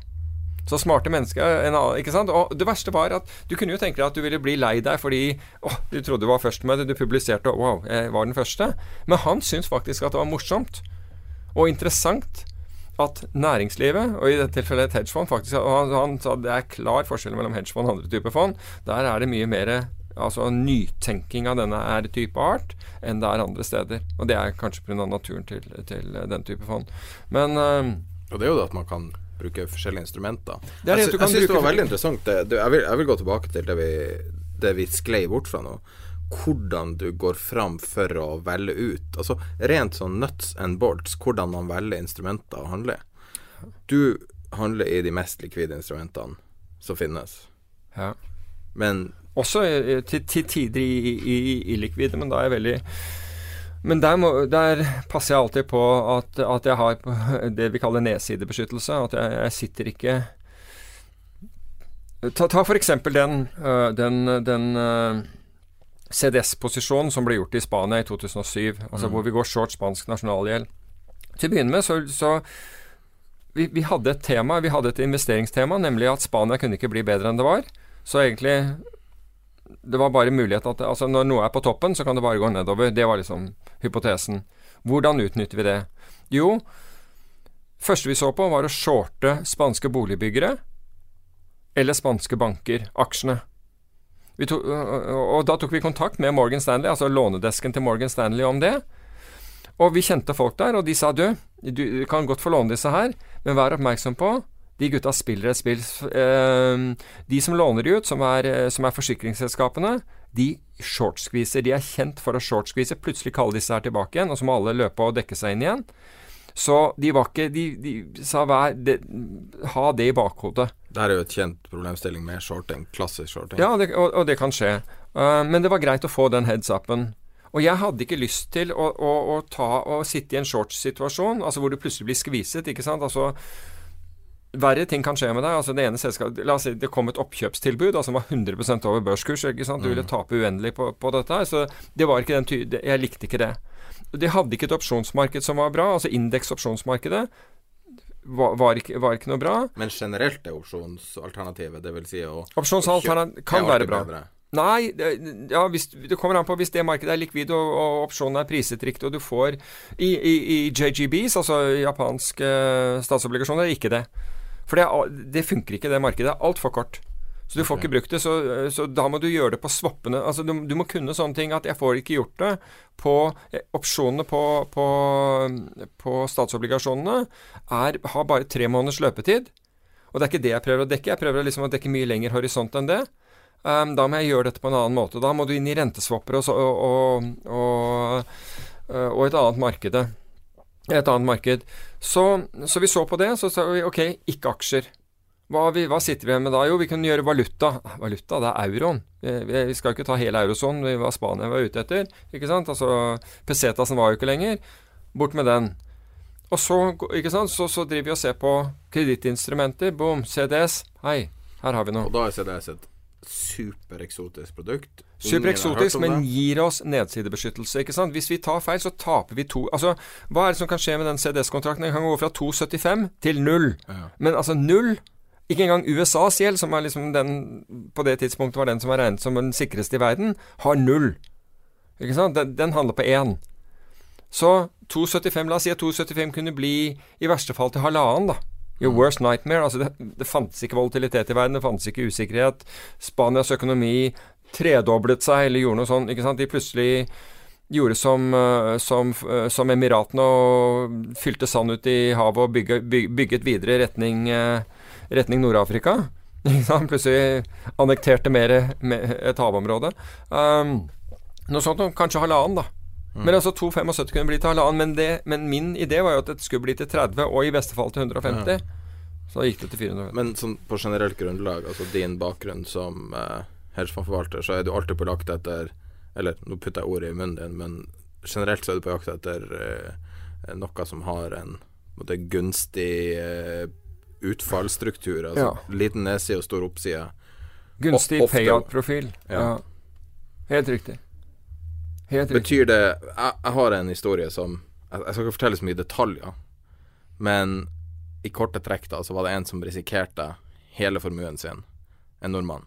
Så smarte mennesker ikke sant? Og det verste var at du kunne jo tenke deg at du ville bli lei deg fordi å, du trodde du var først med det, du publiserte og wow, jeg var den første. Men han syntes faktisk at det var morsomt og interessant at næringslivet, og i dette tilfellet et hedgefond faktisk, han, han sa det er klar forskjell mellom hedgefond og andre typer fond. Der er det mye mer altså nytenking av denne type art enn det er andre steder. Og det er kanskje pga. naturen til, til, den type fond. Men øh, Og det er jo det at man kan bruke forskjellige instrumenter. Det jeg jeg syns det var veldig interessant. Det, jeg, vil, jeg, vil, gå tilbake til det vi, det vi sklei bort fra nå. Hvordan du går fram for å velge ut. Altså Rent sånn nuts and bolts, hvordan man velger instrumenter å handle i. Du handler i de mest likvide instrumentene som finnes. Ja. Men Også til, til tider illikvide, men da er jeg veldig men der, må, der, passer jeg alltid på at, at, jeg har (laughs) det vi kaller nedsidebeskyttelse. At jeg, jeg sitter ikke Ta, ta f.eks. den, den, den CDS-posisjonen som ble gjort i Spania i 2007, altså mm. hvor vi går short spansk nasjonalgjeld. Til å begynne med så, så vi, vi, hadde et tema, vi hadde et investeringstema, nemlig at Spania kunne ikke bli bedre enn det var. Så egentlig Det var bare mulighet at altså Når noe er på toppen, så kan det bare gå nedover. Det var liksom hypotesen. Hvordan utnytter vi det? Jo, første vi så på, var å shorte spanske boligbyggere eller spanske banker, aksjene. Tok, og da tok vi kontakt med Morgan Stanley, altså lånedesken til Morgan Stanley, om det. Og vi kjente folk der, og de sa du, du kan godt få låne disse her, men vær oppmerksom på de gutta spiller et spill. Ehm, de som låner de ut, som er, som er forsikringsselskapene, de shortskviser. De er kjent for å shortskvise. Plutselig kaller disse her tilbake igjen, og så må alle løpe og dekke seg inn igjen. Så de var ikke De, de sa hver de, ha det i bakhodet. Det er jo et kjent problemstilling med shorting. Klassisk shorting. Ja, det, og, og, det kan skje. Uh, men det var greit å få den heads upen. Og jeg hadde ikke lyst til å, å, å ta sitte i en shorts-situasjon, altså hvor du plutselig blir skviset, ikke sant. Altså Verre ting kan skje med deg. altså det ene selskapet, La oss si det kom et oppkjøpstilbud altså som var 100% over børskurs. ikke sant? Du ville mm. tape uendelig på, på dette. her, så det var ikke den ty Jeg likte ikke det. De hadde ikke et opsjonsmarked som var bra. altså Indeksopsjonsmarkedet var, var, ikke, var, ikke, noe bra. Men generelt er opsjonsalternativet, dvs. Si å Opsjonsalternativet kan være bra. Bedre. Nei, ja, hvis, det kommer an på hvis det markedet er likvid og, og opsjonen er priset riktig, og du får i, i, i JGBs, altså japanske statsobligasjoner, er ikke det. For det, det funker ikke, det markedet. Det er altfor kort. Så du får ikke brukt det. Så, så, da må du gjøre det på swappene. Altså, du, du, må kunne sånne ting at jeg får ikke gjort det på eh, Opsjonene på, på, på statsobligasjonene er, har bare tre måneders løpetid. Og det er ikke det jeg prøver å dekke. Jeg prøver liksom å dekke mye lengre horisont enn det. Um, da må jeg gjøre dette på en annen måte. Da må du inn i renteswapper og, og, og, og et annet marked. Et annet marked. Så, så, vi så på det. Så sa vi ok, ikke aksjer. Hva, vi, hva, sitter vi med da? Jo, vi kunne gjøre valuta. Valuta, det er euroen. Vi, vi skal ikke ta hele eurosonen. Det var Spania var ute etter. Ikke sant? Altså, Pesetasen var jo ikke lenger. Bort med den. Og så, ikke sant? så, så driver vi og ser på kredittinstrumenter. Boom, CDS. Hei, her har vi noe. Og da er CDS et supereksotisk produkt. Supereksotisk, men gir oss nedsidebeskyttelse. ikke sant? Hvis vi tar feil, så taper vi to Altså, hva er det som kan skje med den CDS-kontrakten? Den kan gå fra 2,75 til null. Ja. Men altså null ikke engang USAs gjeld, som er liksom den, på det tidspunktet var den som var regnet som den sikreste i verden, har null. Ikke sant? Den, den handler på én. Så 2,75 La oss si at 2,75 kunne bli i verste fall til halvannen, da. Your worst nightmare. Altså det, det fantes ikke volatilitet i verden, det fantes ikke usikkerhet. Spanias økonomi tredoblet seg, eller gjorde noe sånt. ikke sant? De plutselig gjorde som, eh, som, eh, som Emiratene og fylte sand ut i havet og bygget, bygget videre i retning uh, retning Nord-Afrika. (laughs) Plutselig annekterte mer et havområde. Um, noe sånt kanskje halvannen, da. Mm. Men altså 2,75 kunne bli til halvannen. Men, det, men, min idé var jo at det skulle bli til 30, og i beste fall til 150. Ja. Så gikk det til 400. Men sånn på generelt grunnlag, altså din bakgrunn som eh, hedgefondforvalter, så er du alltid på jakt etter Eller nå putter jeg ordet i munnen din, men generelt så er du på jakt etter eh, noe som har en måte, gunstig eh, utfallsstruktur. Altså ja. liten nedside og stor oppside. Gunstig payout-profil. Ja. ja. Helt riktig. Helt Betyr det jeg, jeg, har en historie som jeg, jeg, skal ikke fortelle så mye detaljer, men i korte trekk da, så var det en som risikerte hele formuen sin, en nordmann,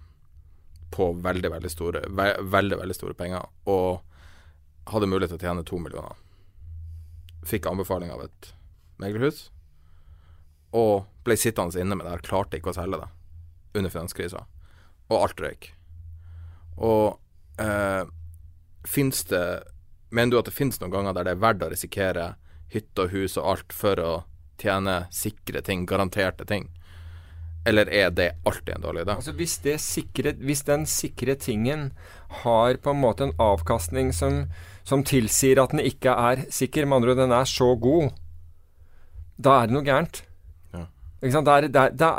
på veldig, veldig store, ve veldig, veldig store penger, og hadde mulighet til å tjene to millioner. Fikk anbefaling av et meglerhus og ble sittende inne med det her, klarte ikke å selge det under finanskrisa. Og alt røyk. Og eh, fins det Mener du at det finnes noen ganger der det er verdt å risikere hytte og hus og alt for å tjene sikre ting, garanterte ting? Eller er det alltid en dårlig idé? Altså hvis, sikre, hvis, den sikre tingen har på en måte en avkastning som, som tilsier at den ikke er sikker, med andre ord den er så god, da er det noe gærent. Ja.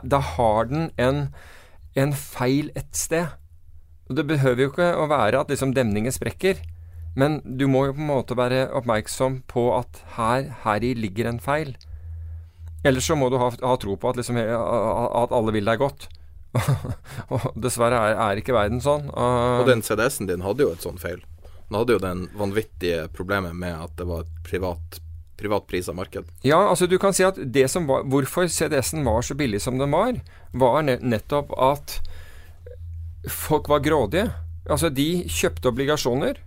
da har den en, en, feil et sted. Og Det behøver jo ikke å være at liksom demningen sprekker, men du må jo på en måte være oppmerksom på at her, heri ligger en feil. Ellers så må du ha, ha tro på at, liksom, at alle vil deg godt. (laughs) og dessverre er, er, ikke verden sånn. Uh, og den CDS-en din hadde jo et sånt feil. Den hadde jo den vanvittige problemet med at det var et privat privat av marked. Ja, altså du kan si at det som var, Hvorfor CDS-en var så billig som den var, var nettopp at folk var grådige. Altså, de kjøpte obligasjoner.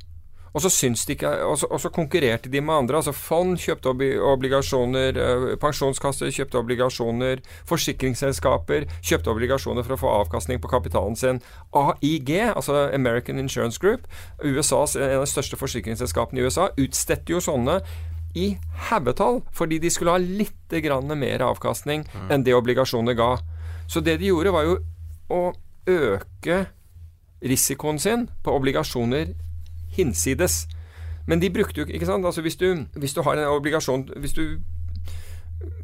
Og så, ikke, og, så, og så, konkurrerte de med andre. altså Fond kjøpte obligasjoner, eh, pensjonskasser kjøpte obligasjoner, forsikringsselskaper kjøpte obligasjoner for å få avkastning på kapitalen sin. AIG, altså American Insurance Group, USAs, en av de største forsikringsselskapene i USA, utstedte jo sånne i haugetall fordi de skulle ha litt mer avkastning mm. enn det obligasjoner ga. Så det de gjorde, var jo å øke risikoen sin på obligasjoner hinsides. Men de brukte jo ikke sant? Altså hvis du, hvis du har en obligasjon Hvis du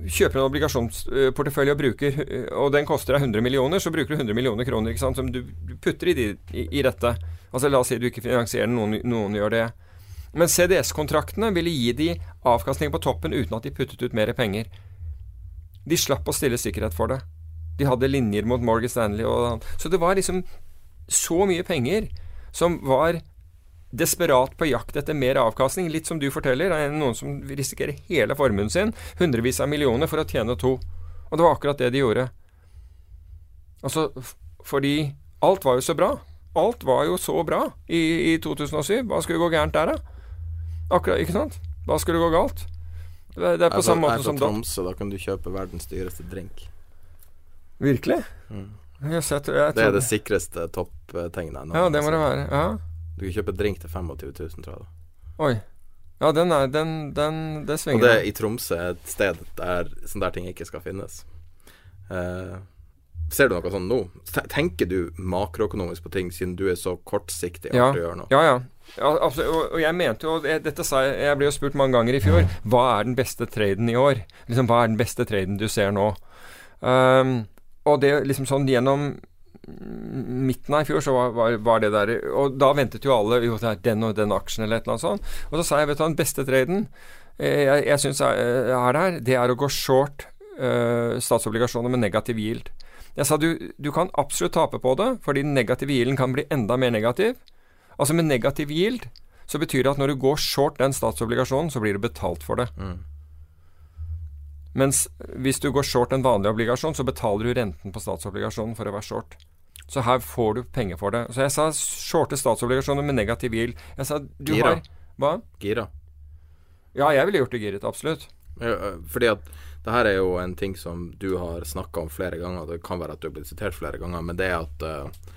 kjøper en obligasjonsportefølje og bruker Og den koster deg 100 millioner, så bruker du 100 millioner kroner ikke sant, som du putter i, de, i, i dette. Altså La oss si du ikke finansierer den, noen, noen gjør det. Men CDS-kontraktene ville gi de avkastning på toppen uten at de puttet ut mer penger. De slapp å stille sikkerhet for det. De hadde linjer mot Morgan Stanley og Så det var liksom så mye penger som var desperat på jakt etter mer avkastning. Litt som du forteller, er noen som risikerer hele formuen sin, hundrevis av millioner, for å tjene to. Og det var akkurat det de gjorde. Altså, fordi alt var jo så bra. Alt var jo så bra i, i 2007. Hva skulle gå gærent der, da? Akkurat, ikke sant? Hva skulle gå galt? Det, det er på jeg samme måte som da. Tromsø, da kan du kjøpe verdens dyreste drink. Virkelig? Mm. Jeg jeg det er det sikreste topptegnet. Ja, det må det være. Ja. Du kan kjøpe drink til 25 000, tror jeg. Oi. Ja, den er Den, den det svinger. Og det er i Tromsø et sted der sånne der ting ikke skal finnes. Uh, ser du noe sånn nå? Tenker du makroøkonomisk på ting siden du er så kortsiktig? Ja, ja, ja. ja altså, og, jeg mente jo Dette sa jeg Jeg ble jo spurt mange ganger i fjor. Hva er den beste traden i år? Liksom, Hva er den beste traden du ser nå? Um, og det liksom sånn gjennom midten av i fjor så var, var, var, det der Og da ventet jo alle jo det er den og den aksjen eller et eller annet sånt. Og så sa jeg vet du den beste traden eh, jeg, jeg syns er, er der, det er å gå short uh, statsobligasjoner med negativ yield. Jeg sa du, du kan absolutt tape på det, fordi den negative yielden kan bli enda mer negativ. Altså med negativ yield så betyr det at når du går short den statsobligasjonen, så blir du betalt for det. Mm. Mens hvis du går short en vanlig obligasjon, så betaler du renten på statsobligasjonen for å være short. Så her får du penger for det. Så jeg sa shorte statsobligasjoner med negativ yield. Jeg sa du Gira. har Hva? Gira. Ja, jeg ville gjort det giret. Absolutt. Fordi at det her er jo en ting som du har snakka om flere ganger. Det kan være at du har blitt sitert flere ganger, men det er at uh,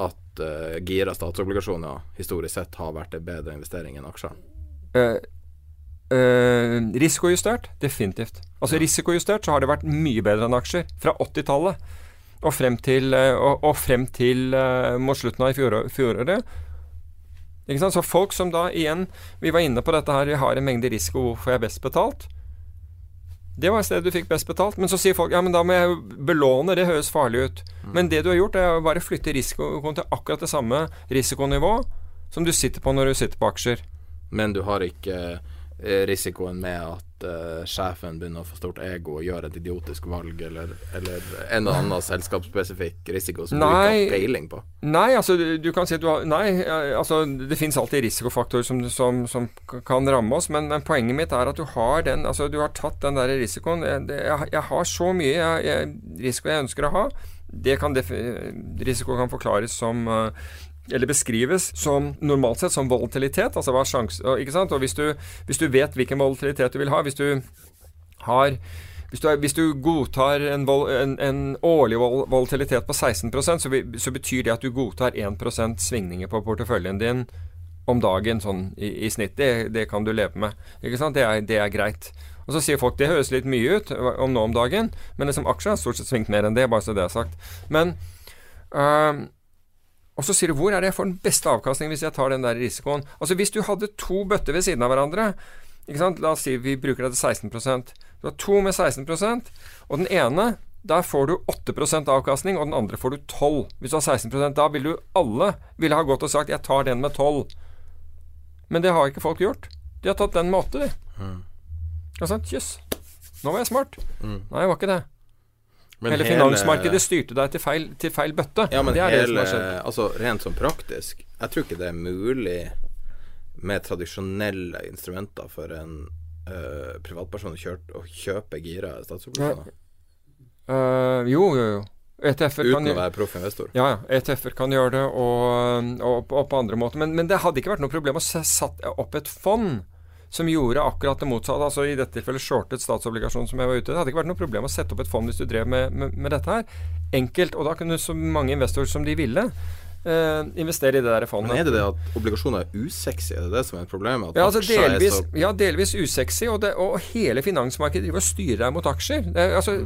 at uh, gira statsobligasjoner historisk sett har vært en bedre investering enn aksjer. Uh, Uh, risikojustert? Definitivt. Altså ja. Risikojustert så har det vært mye bedre enn aksjer. Fra 80-tallet og frem til, uh, og, og frem til uh, mot slutten av fjoråret. Ikke sant? Så folk som da igjen Vi var inne på dette her, vi har en mengde risiko, hvorfor jeg er best betalt? Det var stedet du fikk best betalt. Men så sier folk ja, men da må jeg belåne, det høres farlig ut. Mm. Men det du har gjort, er å bare flytte risikoen til akkurat det samme risikonivå som du sitter på når du sitter på aksjer. Men du har ikke Eh, risikoen med at uh, sjefen begynner å få stort ego og gjør et idiotisk valg, eller, eller en eller annen selskapsspesifikk risiko som nei, du ikke har peiling på? Nei, altså du kan si at du har Nei, altså det finnes alltid risikofaktorer som, som, som, kan ramme oss, men, men, poenget mitt er at du har den Altså du har tatt den der risikoen. Jeg, jeg, jeg har så mye jeg, risiko jeg ønsker å ha. Det kan risiko kan forklares som uh, eller beskrives som normalt sett som volatilitet. Altså hva sjans, ikke sant? Og hvis du, hvis du vet hvilken volatilitet du vil ha, hvis du har hvis du, er, hvis du godtar en, vol, en, en, årlig volatilitet på 16 så, så, betyr det at du godtar 1% svingninger på porteføljen din om dagen sånn i, i snitt. Det, det, kan du leve med. Det er, det er, greit. Og så sier folk det høres litt mye ut om nå om dagen, men liksom aksjer har stort sett svingt mer enn det, bare så det er sagt. Men øh, og så sier du hvor er det jeg får den beste avkastningen hvis jeg tar den der risikoen? Altså Hvis du hadde to bøtter ved siden av hverandre? La oss si vi bruker det til 16 Du har to med 16% og den ene der får du 8% avkastning, og den andre får du 12 Hvis du har 16% da ville du alle ville ha gått og sagt 'jeg tar den med 12'. Men det har ikke folk gjort. De har tatt den med 8, de. Mm. Og sagt 'jøss, nå var jeg smart'. Mm. Nei, jeg var ikke det. Men hele, finansmarkedet styrte deg til feil, til feil bøtte. Ja, men det er hele, det som har skjedd. Altså, rent sånn praktisk Jeg tror ikke det er mulig med tradisjonelle instrumenter for en uh, Å kjørt å kjøpe gira statsobligasjoner? Uh, jo, jo, jo. ETF-er Uten kan, å være proff investor? Ja, ja. ETF-er kan gjøre det, og, og, og, på andre måter. Men, men, det hadde ikke vært noe problem å sette opp et fond som gjorde akkurat det motsatte. Altså I dette tilfellet shortet statsobligasjon, som jeg var ute. Det hadde ikke vært noe problem å sette opp et fond hvis du drev med, med, med dette her. Enkelt. Og da kunne så mange investorer som de ville. Uh, investere i det der fondet. Men Er det det at obligasjoner er usexy? Er det det som er problemet? Ja, altså delvis, så... ja, delvis usexy. Og, det, og hele finansmarkedet driver og styrer deg mot aksjer. Det, altså,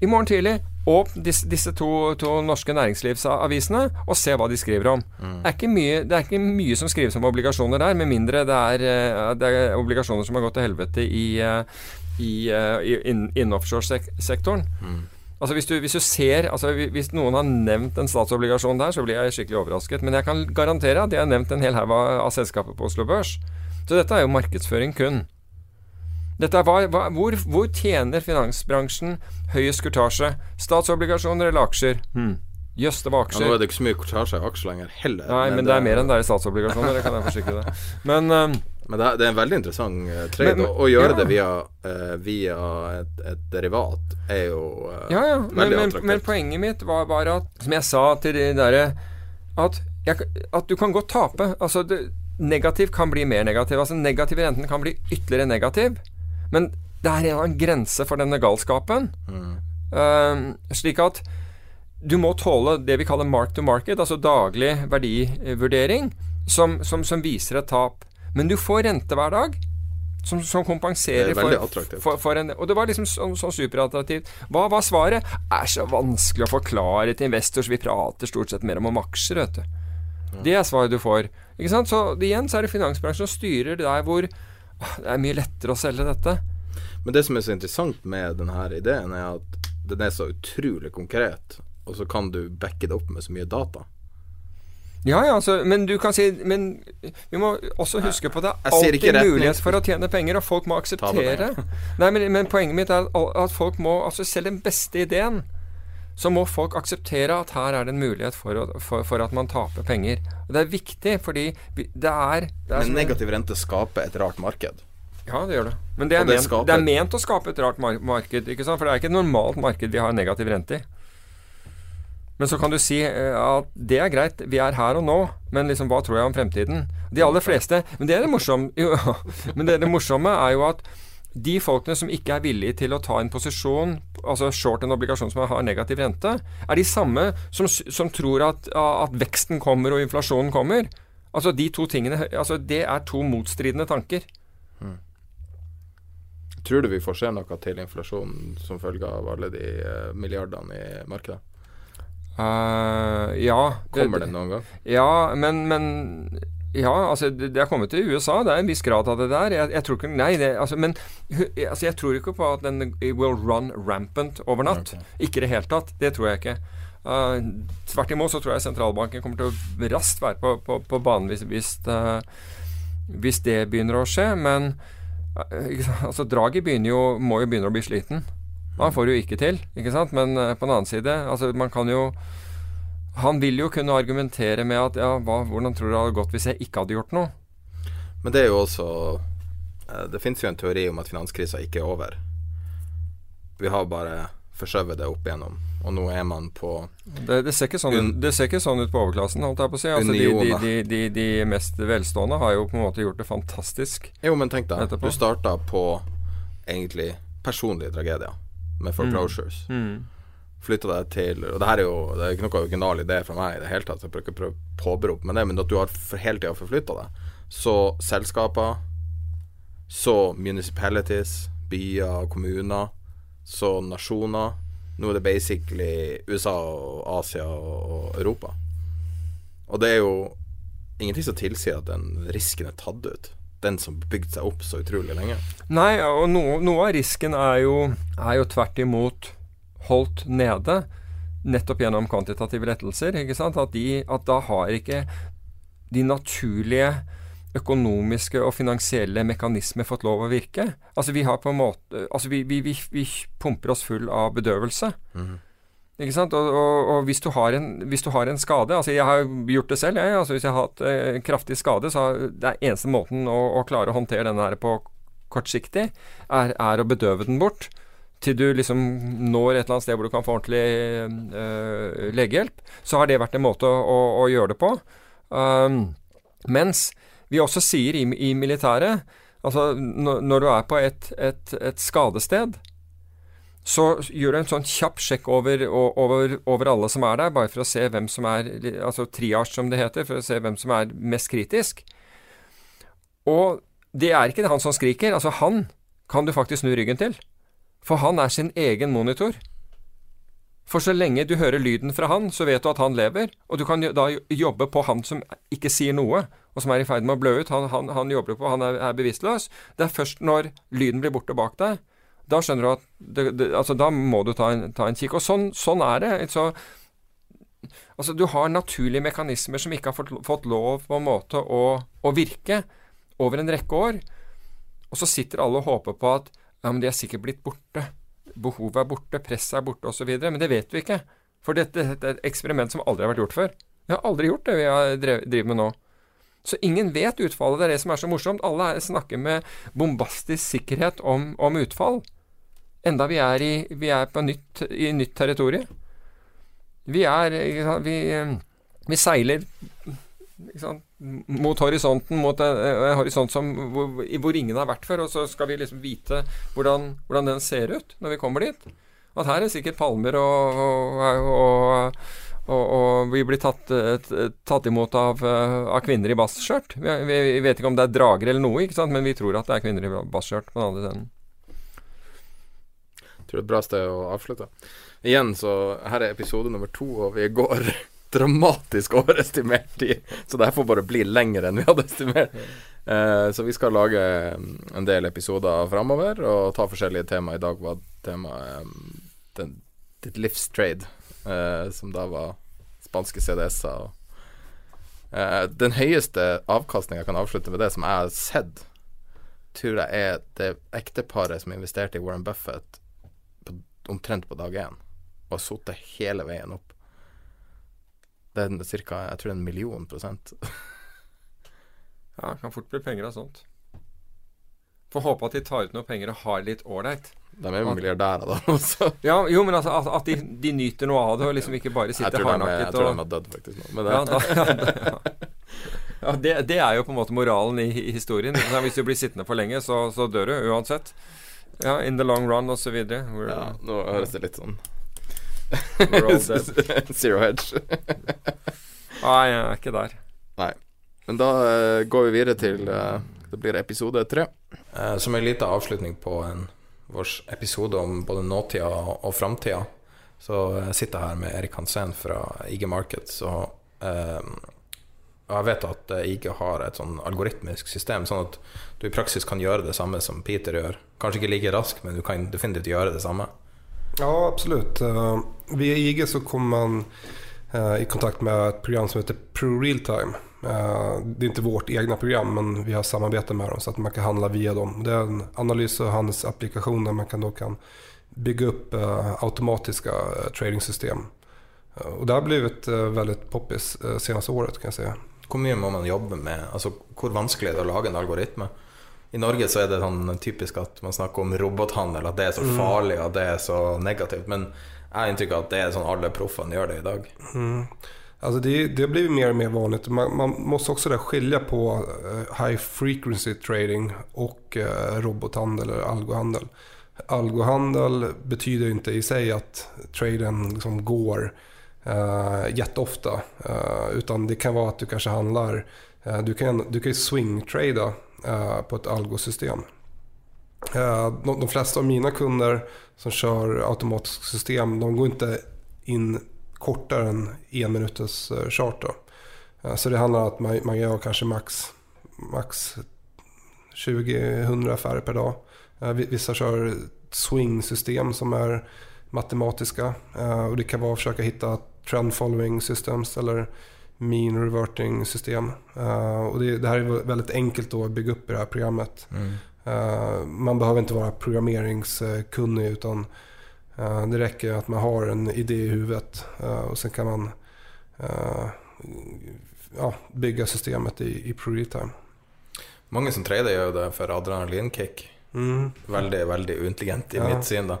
i morgen tidlig åpn disse, disse to, to, norske næringslivsavisene og se hva de skriver om. Mm. Det, er mye, det, er ikke mye, som skrives om obligasjoner der, med mindre det er, eh, det er obligasjoner som har gått til helvete i, eh, i, eh, i innen offshore-sektoren. Mm. Altså hvis du, hvis du, ser altså Hvis noen har nevnt en statsobligasjon der, så blir jeg skikkelig overrasket. Men jeg kan garantere at de har nevnt en hel haug av, av selskaper på Oslo Børs. Så dette er jo markedsføring kun. Dette er hva, hva, hvor, hvor, tjener finansbransjen høyest kurtasje? Statsobligasjoner eller aksjer? Hmm. Jøss, det var aksjer. Ja, nå er det ikke så mye kurtasje i aksjer lenger heller. Nei, men, men det, er mer enn det er i statsobligasjoner, det kan jeg forsikre deg. Men, um, (laughs) men det, er, det, er, en veldig interessant uh, trade. Men, å, gjøre ja. det via, uh, via et, et, derivat er jo uh, ja, ja. veldig men, attraktivt. Men poenget mitt var bare at, som jeg sa til de derre at, at, du kan godt tape. Altså, det, negativ kan bli mer negativ. Altså, negativ renten kan bli ytterligere negativ. Men det er en grense for denne galskapen. Mm. Uh, slik at du må tåle det vi kaller mark to market, altså daglig verdivurdering, som, som, som viser et tap. Men du får rente hver dag. Som, som, kompenserer for, for, for, en Og det var liksom sånn så superattraktivt. Hva var svaret? Er så vanskelig å forklare til investor, så vi prater stort sett mer om aksjer, vet du. Det er svaret du får. Ikke sant? Så igjen så er det finansbransjen som styrer der hvor det er mye lettere å selge dette. Men det som er så interessant med denne ideen, er at den er så utrolig konkret, og så kan du backe det opp med så mye data. Ja, ja, altså, men du kan si Men vi må også huske på at det er alltid mulighet for å tjene penger, og folk må akseptere Nei, men, men, poenget mitt er at folk må Altså, selv den beste ideen så må folk akseptere at her er det en mulighet for, å, for, for at man taper penger. Og Det er viktig, fordi det er, det er Men negativ rente skaper et rart marked? Ja, det gjør det. Men det er, det, ment, det er ment, å skape et rart marked. ikke sant? For det er ikke et normalt marked vi har negativ rente i. Men så kan du si eh, at det er greit, vi er her og nå, men liksom, hva tror jeg om fremtiden? De aller fleste Men det er det morsomme, (laughs) jo, men det, det morsomme er jo at de folkene som ikke er villige til å ta en posisjon, altså short en obligasjon som har negativ rente, er de samme som, som tror at, at, veksten kommer og inflasjonen kommer. Altså de to tingene altså Det er to motstridende tanker. Hmm. Tror du vi får se noe til inflasjonen som følge av alle de uh, milliardene i markedet? Uh, ja. Kommer det, det noen gang? Ja, men, men ja, altså det, er kommet til USA. Det er en viss grad av det der. Jeg, jeg tror ikke Nei, det, altså, men altså, jeg tror ikke på at den will run rampant over natt. Okay. Ikke i det hele tatt. Det tror jeg ikke. Uh, tvert imot så tror jeg sentralbanken kommer til å raskt være på, på, på banen hvis, hvis, uh, hvis, det begynner å skje. Men uh, altså, Draghi jo, må jo begynne å bli sliten. Man får jo ikke til, ikke sant? Men på den annen side, altså man kan jo han vil jo kunne argumentere med at ja, hva, hvordan tror du det hadde gått hvis jeg ikke hadde gjort noe? Men det er jo også eh, Det finnes jo en teori om at finanskrisa ikke er over. Vi har bare forskjøvet det opp igjennom, og nå er man på Det, det, ser, ikke sånn ut, det ser ikke sånn ut på overklassen, holdt jeg på å si. Altså, de, de, de, de, mest velstående har jo på en måte gjort det fantastisk. Jo, men tenk deg, du starta på egentlig personlige tragedier med foreclosures. Mm. Mm flytta deg til Og det her er jo Det er ikke noe original idé fra meg i det hele tatt, jeg prøver ikke å påberope meg det, men at du har for hele tida forflytta deg. Så selskaper, så municipalities, byer, kommuner, så nasjoner. Nå er det basically USA og Asia og Europa. Og det er jo ingenting som tilsier at den risken er tatt ut den som bygde seg opp så utrolig lenge. Nei, og noe, noe av risken er jo, er jo tvert imot holdt nede nettopp gjennom kvantitative lettelser. At, de, at da har ikke de naturlige økonomiske og finansielle mekanismer fått lov å virke. Altså vi har på en måte Altså vi, vi, vi, vi pumper oss full av bedøvelse. Mm. Ikke sant? Og, og, og hvis, du en, hvis, du har en, skade altså Jeg har gjort det selv. Jeg, altså hvis jeg har hatt eh, kraftig skade, så er det eneste måten å, å klare å håndtere den her på kortsiktig, er, er, å bedøve den bort. Til du liksom når et eller annet sted hvor du kan få ordentlig eh, legehjelp. Så har det vært en måte å, å gjøre det på. Um, mens vi også sier i, i militæret Altså når, du er på et, et, et skadested, så gjør du en sånn kjapp sjekk over, over, over, alle som er der, bare for å se hvem som er Altså triasj, som det heter, for å se hvem som er mest kritisk. Og det er ikke han som skriker. Altså, han kan du faktisk snu ryggen til. For han er sin egen monitor. For så lenge du hører lyden fra han, så vet du at han lever, og du kan da jobbe på han som ikke sier noe, og som er i ferd med å blø ut. Han, han, han jobber på, han er, er, bevisstløs. Det er først når lyden blir borte bak deg, da skjønner du at det, det, altså, Da må du ta en, ta en kikk. Og sånn, sånn er det. Så, altså, du har naturlige mekanismer som ikke har fått, fått lov på en måte å, å, virke over en rekke år. Og så sitter alle og håper på at ja, men de er sikkert blitt borte. Behovet er borte, presset er borte osv. Men det vet vi ikke. For dette, dette, er et eksperiment som aldri har vært gjort før. Vi har aldri gjort det vi har driver med nå. Så ingen vet utfallet. Det er det som er så morsomt. Alle snakker med bombastisk sikkerhet om, om utfall. Enda vi er, i, vi er på nytt, i nytt territorium. Vi er Vi, vi seiler mot horisonten, mot en, en horisont som, hvor, hvor, ingen har vært før, og så skal vi liksom vite hvordan, hvordan, den ser ut når vi kommer dit. At her er sikkert palmer og, og, og og, vi blir tatt, tatt imot av, av, kvinner i basskjørt. Vi, vi, vet ikke om det er drager eller noe, men vi tror at det er kvinner i basskjørt på den andre siden tror det er et bra sted å avslutte. Igjen, så her er episode nummer to, og vi går dramatisk (laughs) overestimert tid. Så det her får bare bli lenger enn vi hadde estimert. Uh, så vi skal lage en del episoder framover og ta forskjellige tema. I dag var temaet um, ditt livstrade, uh, som da var spanske CDS-er. Uh, den høyeste avkastninga jeg kan avslutte med det som jeg har sett, tror jeg er det ekteparet som investerte i Warren Buffett omtrent på dag én og har sittet hele veien opp. Det er ca. jeg tror en million prosent. ja, det kan fort bli penger av sånt. Får håpe at de tar ut noe penger og har litt ålreit. De er jo milliardærer, da. Også. ja, jo, men altså, at, at de, de, nyter noe av det, og liksom ikke bare sitter hardnakket. Jeg tror de har dødd, faktisk. Nå. Det. Ja, da, ja, ja. det, det, er jo på en måte moralen i, i historien. Hvis du blir sittende for lenge, så, så dør du uansett. Ja, in the long run og så videre. Ja, nå høres det litt sånn (laughs) Zero hedge. (laughs) Nei, jeg er ikke der. Nei. Men da uh, går vi videre til uh, Det blir episode tre. Uh, som en liten avslutning på en, vår episode om både nåtida og, og framtida, så sitter jeg her med Erik Hansen fra IG Markets. Og jeg vet at IG har et sånn algoritmisk system, sånn at du i praksis kan gjøre det samme som Peter gjør. Kanskje ikke like raskt, men du kan definitivt gjøre det samme. Ja, absolutt. Uh, via IG så kommer man uh, i kontakt med et program som heter ProRealtime. Uh, det er ikke vårt egne program, men vi har samarbeidet med dem så at man kan handle via dem. Det er en analys- og handelsapplikasjon der man kan, då kan bygge opp automatiske tradingsystem. Og det har blitt veldig poppis seneste året, kan jeg si. Hvor mye må man jobbe med? Altså, hvor vanskelig er det å lage en algoritme? I Norge så er det sånn typisk at man snakker om robothandel, at det er så mm. farlig, at det er så negativt. Men jeg har inntrykk av at det er sånn alle proffene gjør det i dag. Mm. Alltså det, det blivit mer och mer vanligt. Man, man måste också skilja på uh, high frequency trading och uh, robothandel eller algohandel. Algohandel betyder inte i sig att traden liksom går uh, jätteofta. Uh, utan det kan vara att du kanske handlar, uh, du kan, du kan swing-trada på ett algosystem. Uh, de, de, flesta av mina kunder som kör automatiska system, de går inte in kortare än en minuters uh, chart. Så det handlar om att man, man gör kanske max, max 20-100 affärer per dag. Vissa kör swing-system som är matematiska. och det kan vara att försöka hitta trend following systems eller mean reverting system. Uh, och det, det, här är väldigt enkelt att bygga upp i det här programmet. Mm. Uh, man behöver inte vara programmeringskunnig utan uh, det räcker att man har en idé i huvudet eh, och sen kan man eh, ja, bygga systemet i, i ProRetime. Mange som trader gjør det for adrenalinkick. Mm. Veldig, veldig uintelligent i Ja. mitt syn, da.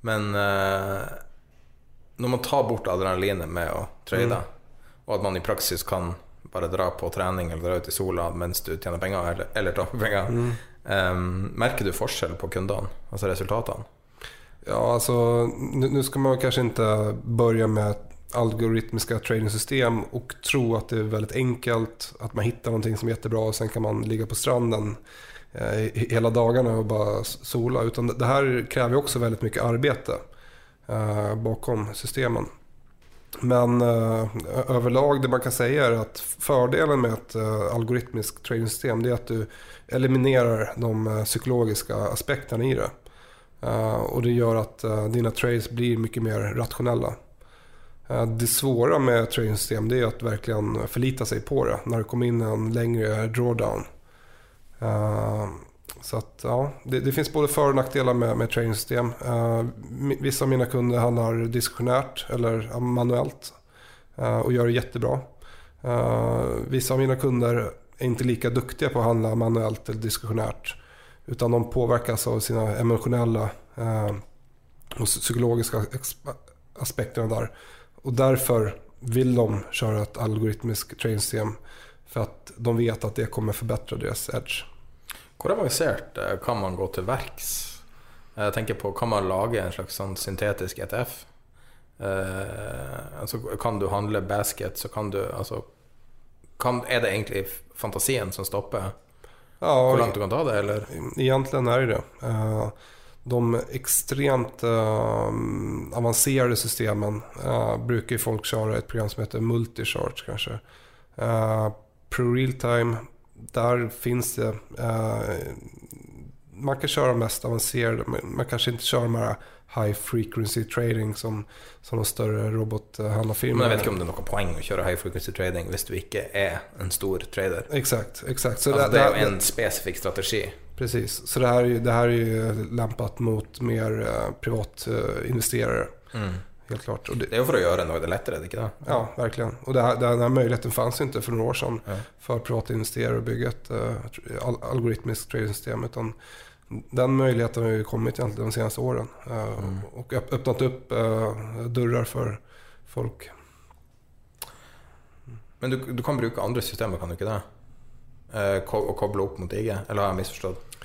Men eh, når man tar bort adrenalinet med å trade, Mm. Og at man i praksis kan bare dra på trening eller dra ut i sola mens du tjener penger, eller, eller taper penger, Mm. Um, merker du forskjell på kundene, altså resultatene? Ja, alltså nu, ska man kanske inte börja med algoritmiska tradingsystem och tro att det är väldigt enkelt, att man hittar någonting som är jättebra och sen kan man ligga på stranden eh, he- hela dagarna och bara sola. Utan det- det här kräver ju också väldigt mycket arbete eh, bakom systemen. Men uh, överlag det man kan säga är att fördelen med ett uh, algoritmiskt tradingsystem det är att du eliminerar de uh, psykologiska aspekterna i det. Uh, och det gör att uh, dina trades blir mycket mer rationella. Eh, det svåra med tradingsystem det är att verkligen förlita sig på det när det kommer in en längre drawdown. Så att, ja, det, det finns både för och nackdelar med, med tradingsystem. Uh, vissa av mina kunder handlar diskussionärt eller manuellt uh, och gör det jättebra. Uh, vissa av mina kunder är inte lika duktiga på att handla manuellt eller diskussionärt Utan de påverkas av sina emotionella och psykologiska aspekterna där. Och därför vill de köra ett algoritmiskt tradingsystem. För att de vet att det kommer förbättra deras edge. Hvor avansert eh, kan man gå til verks? Jeg tenker på, Kan man lage en slags sånn syntetisk ETF? Eh, altså, kan du handle basket, så kan du altså kan, Er det egentlig fantasien som stopper Ja, hvor langt du kan ta det, eller? Egentlig er det det. Eh, De ekstremt eh, avanserte systemene eh, bruker folk kjøre et program som heter Multicharge kanskje. Eh, Pro Realtime, där finns det... eh, Man kan köra mest avancerade, men man kanske inte kör de här high frequency trading som, som de større Men jeg vet ikke om det er noe poeng å kjøre high frequency trading hvis du ikke er en stor trader. Exakt, exakt. Så Altså, det- det er jo en spesifikk strategi. Precis, så det her, är ju- det här är ju lämpat mot mer eh, privatinvesterare. Helt klart. Och det, Det for å gjøre noe det lettere, er det ikke det? ja, verkligen. Och det här, den här möjligheten fanns ju inte för några år sedan Ja. för privatinvesterare att bygga ett et al- algoritmiskt tradingsystem. Utan den möjligheten har ju kommit egentligen de senaste åren. eh, Och öpp- öppnat upp uh, dörrar för folk. Men du, du kan bruke andre systemer, kan du ikke det? Eh, ko og koble opp mot eget, eller har jeg misforstått?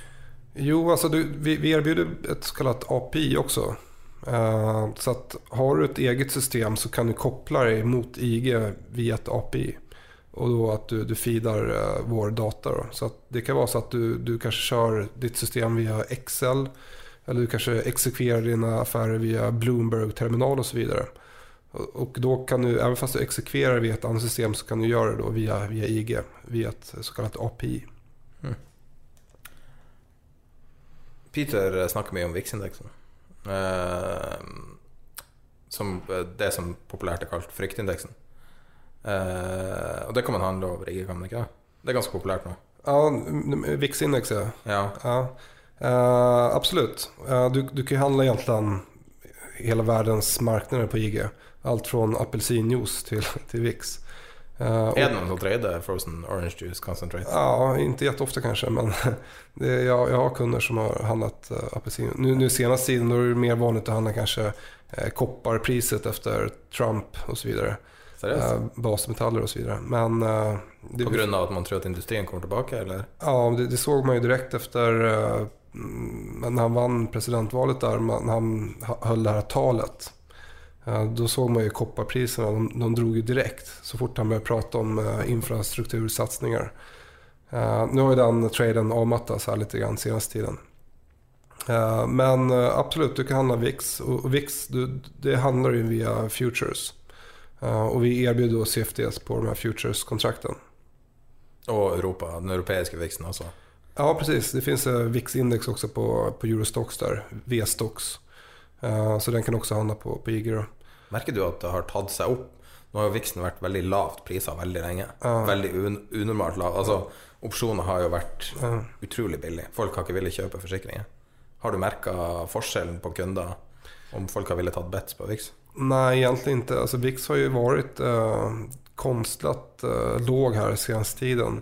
Jo, altså du, vi, vi erbjuder ett så kallat API också. Eh, så att har du ett eget system så kan du koppla dig mot IG via ett API. Och då att du, du feedar eh, vår data. Då. Så att det kan vara så att du, du kanske kör ditt system via Excel. Eller du kanske exekverar dina affärer via Bloomberg-terminal och så vidare. Och och då kan du, även fast du exekverar via ett annat system så kan du göra det då via, via IG. Via ett så kallat API. Peter snakker mye om VIX-indeksen. Eh, som eh, det som populært er kalt fryktindeksen. Eh, og det kan man handle over IG, kan man ikke? det? Det er ganske populært nå. Ja, VIX-index ja. Ja. Uh, absolut. Eh, du, du kan handla egentligen hela världens marknader på IG. Allt från apelsinjuice till, (laughs) till VIX. Eh, är det noen som trader frozen orange juice concentrate? Ja, inte jätteofta kanske, men (laughs) det, jag, jag har kunder som har handlat uh, apelsin. Nu, nu senaste tiden då är det mer vanligt att handla kanske uh, kopparpriset efter Trump och så vidare. Eh, basmetaller och så vidare. Men det, På grunn av at man tror at industrien kommer tilbake, eller? Ja, det, det såg man ju direkt efter mm, när han vann presidentvalet där, man- när han ha- höll det här talet. Då såg man ju kopparpriserna, de, de drog ju direkt så fort han började prata om eh, infrastruktursatsningar. Eh, Nu har ju den traden avmattats här lite grann senaste tiden. Eh, Men absolut, du kan handla VIX. Och och VIX, du, det handlar ju via futures. Och vi erbjuder då CFDs på de här futures-kontrakten. Og Europa, den europeiske VIX-en også. Ja, precis. Det finns VIX-index också på, på Eurostox där, V-stox. Eh, Så den kan också handla på, på IG. Merker du at det har tatt seg opp? Nå har jo VIX-en vært veldig lavt prisa veldig lenge. Ja. Veldig un unormalt lav. Altså, opsjoner har jo vært Ja. utrolig billig. Folk har ikke villet kjøpe forsikringer. Har du merka forskjellen på kunder Om folk har villet tatt bets på VIX? Nej, egentligen inte. Alltså VIX har ju varit eh, konstlat eh, låg här senaste tiden.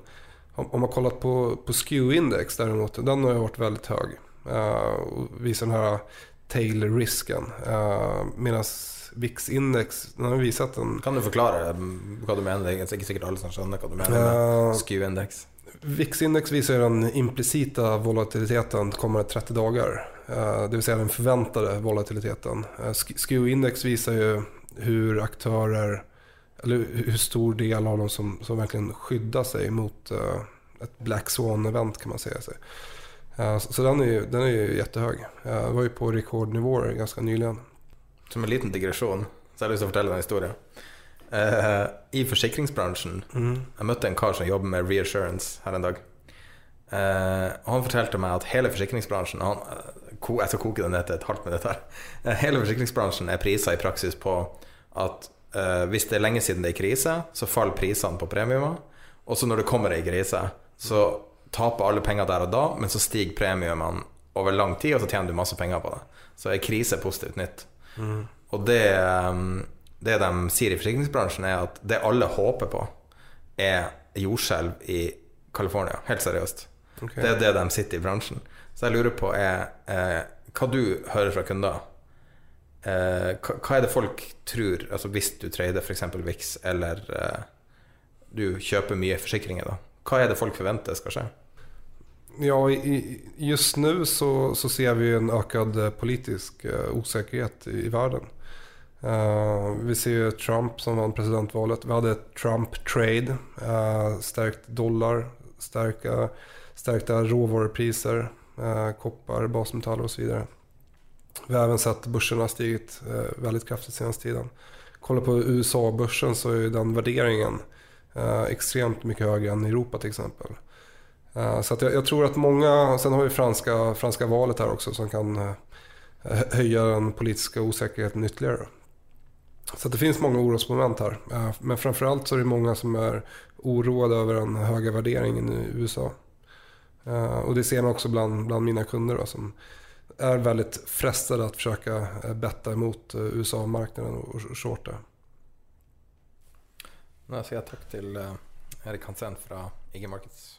Om, om man kollat på, på SKEW-index däremot, den har ju varit väldigt hög. Eh, visar den här tail-risken. Eh, Medan En... Kan du forklare hva vad du mener? Det er ikke sikkert alle som skjønner hva du mener med SKEW-index. VIX-index viser den implicita volatiliteten kommende 30 dagar. Eh, Det vill säga den förväntade volatiliteten. Eh, Sk- SKEW-index visar ju hur aktörer, eller hur stor del av dem som, som verkligen skyddar sig mot eh, ett Black Swan-event kan man säga. sig. Så den är ju, den är ju jättehög. Det var ju på rekordnivåer ganska nyligen. Som en liten digresjon, så jeg har lyst til å fortelle en historie. Uh, I forsikringsbransjen Jeg møtte en kar som jobber med reassurance her en dag. Uh, og han fortalte meg at hele forsikringsbransjen han, eh, ko, Jeg skal koke det ned til et halvt minutt her. Uh, hele forsikringsbransjen er prisa i praksis på at eh, hvis det er lenge siden det er krise, så faller prisene på premiumer. Og så når det kommer ei krise, så taper alle penger der og da, men så stiger premiumene over lang tid, og så tjener du masse penger på det. Så er krise positivt nytt. Og det, um, det de sier i forsikringsbransjen, er at det alle håper på, er jordskjelv i California. Helt seriøst. Okay. Det er det de sitter i bransjen. Så jeg lurer på er eh, hva du hører fra kunder. Eh, hva, hva er det folk tror, altså hvis du trader f.eks. VIX, eller eh, du kjøper mye forsikringer, da. Hva er det folk forventer skal skje? Ja, just nu så, så ser vi en ökad eh, politisk eh, i, i världen. Uh, vi ser ju Trump som vann presidentvalet. Vi hade Trump-trade, uh, stärkt dollar, stärka, stärkta råvarupriser, eh, koppar, basmetaller vidare. Vi har även sett börserna stigit uh, väldigt kraftigt senaste tiden. Kolla på USA-börsen så är den värderingen extremt mycket högre än i Europa till exempel. Eh, Så jag, jag tror att många, sen har vi franska, franska valet här också som kan eh, höja den politiska osäkerheten ytterligare. Så det finns många orosmoment här. Eh, Men framförallt så är det många som är oroade över den höga värderingen i USA. Och det ser man också bland, bland mina kunder då, som är väldigt frestade att försöka betta emot USA-marknaden och shorta. Da sier jeg takk til Erik Hansen fra IG Markets.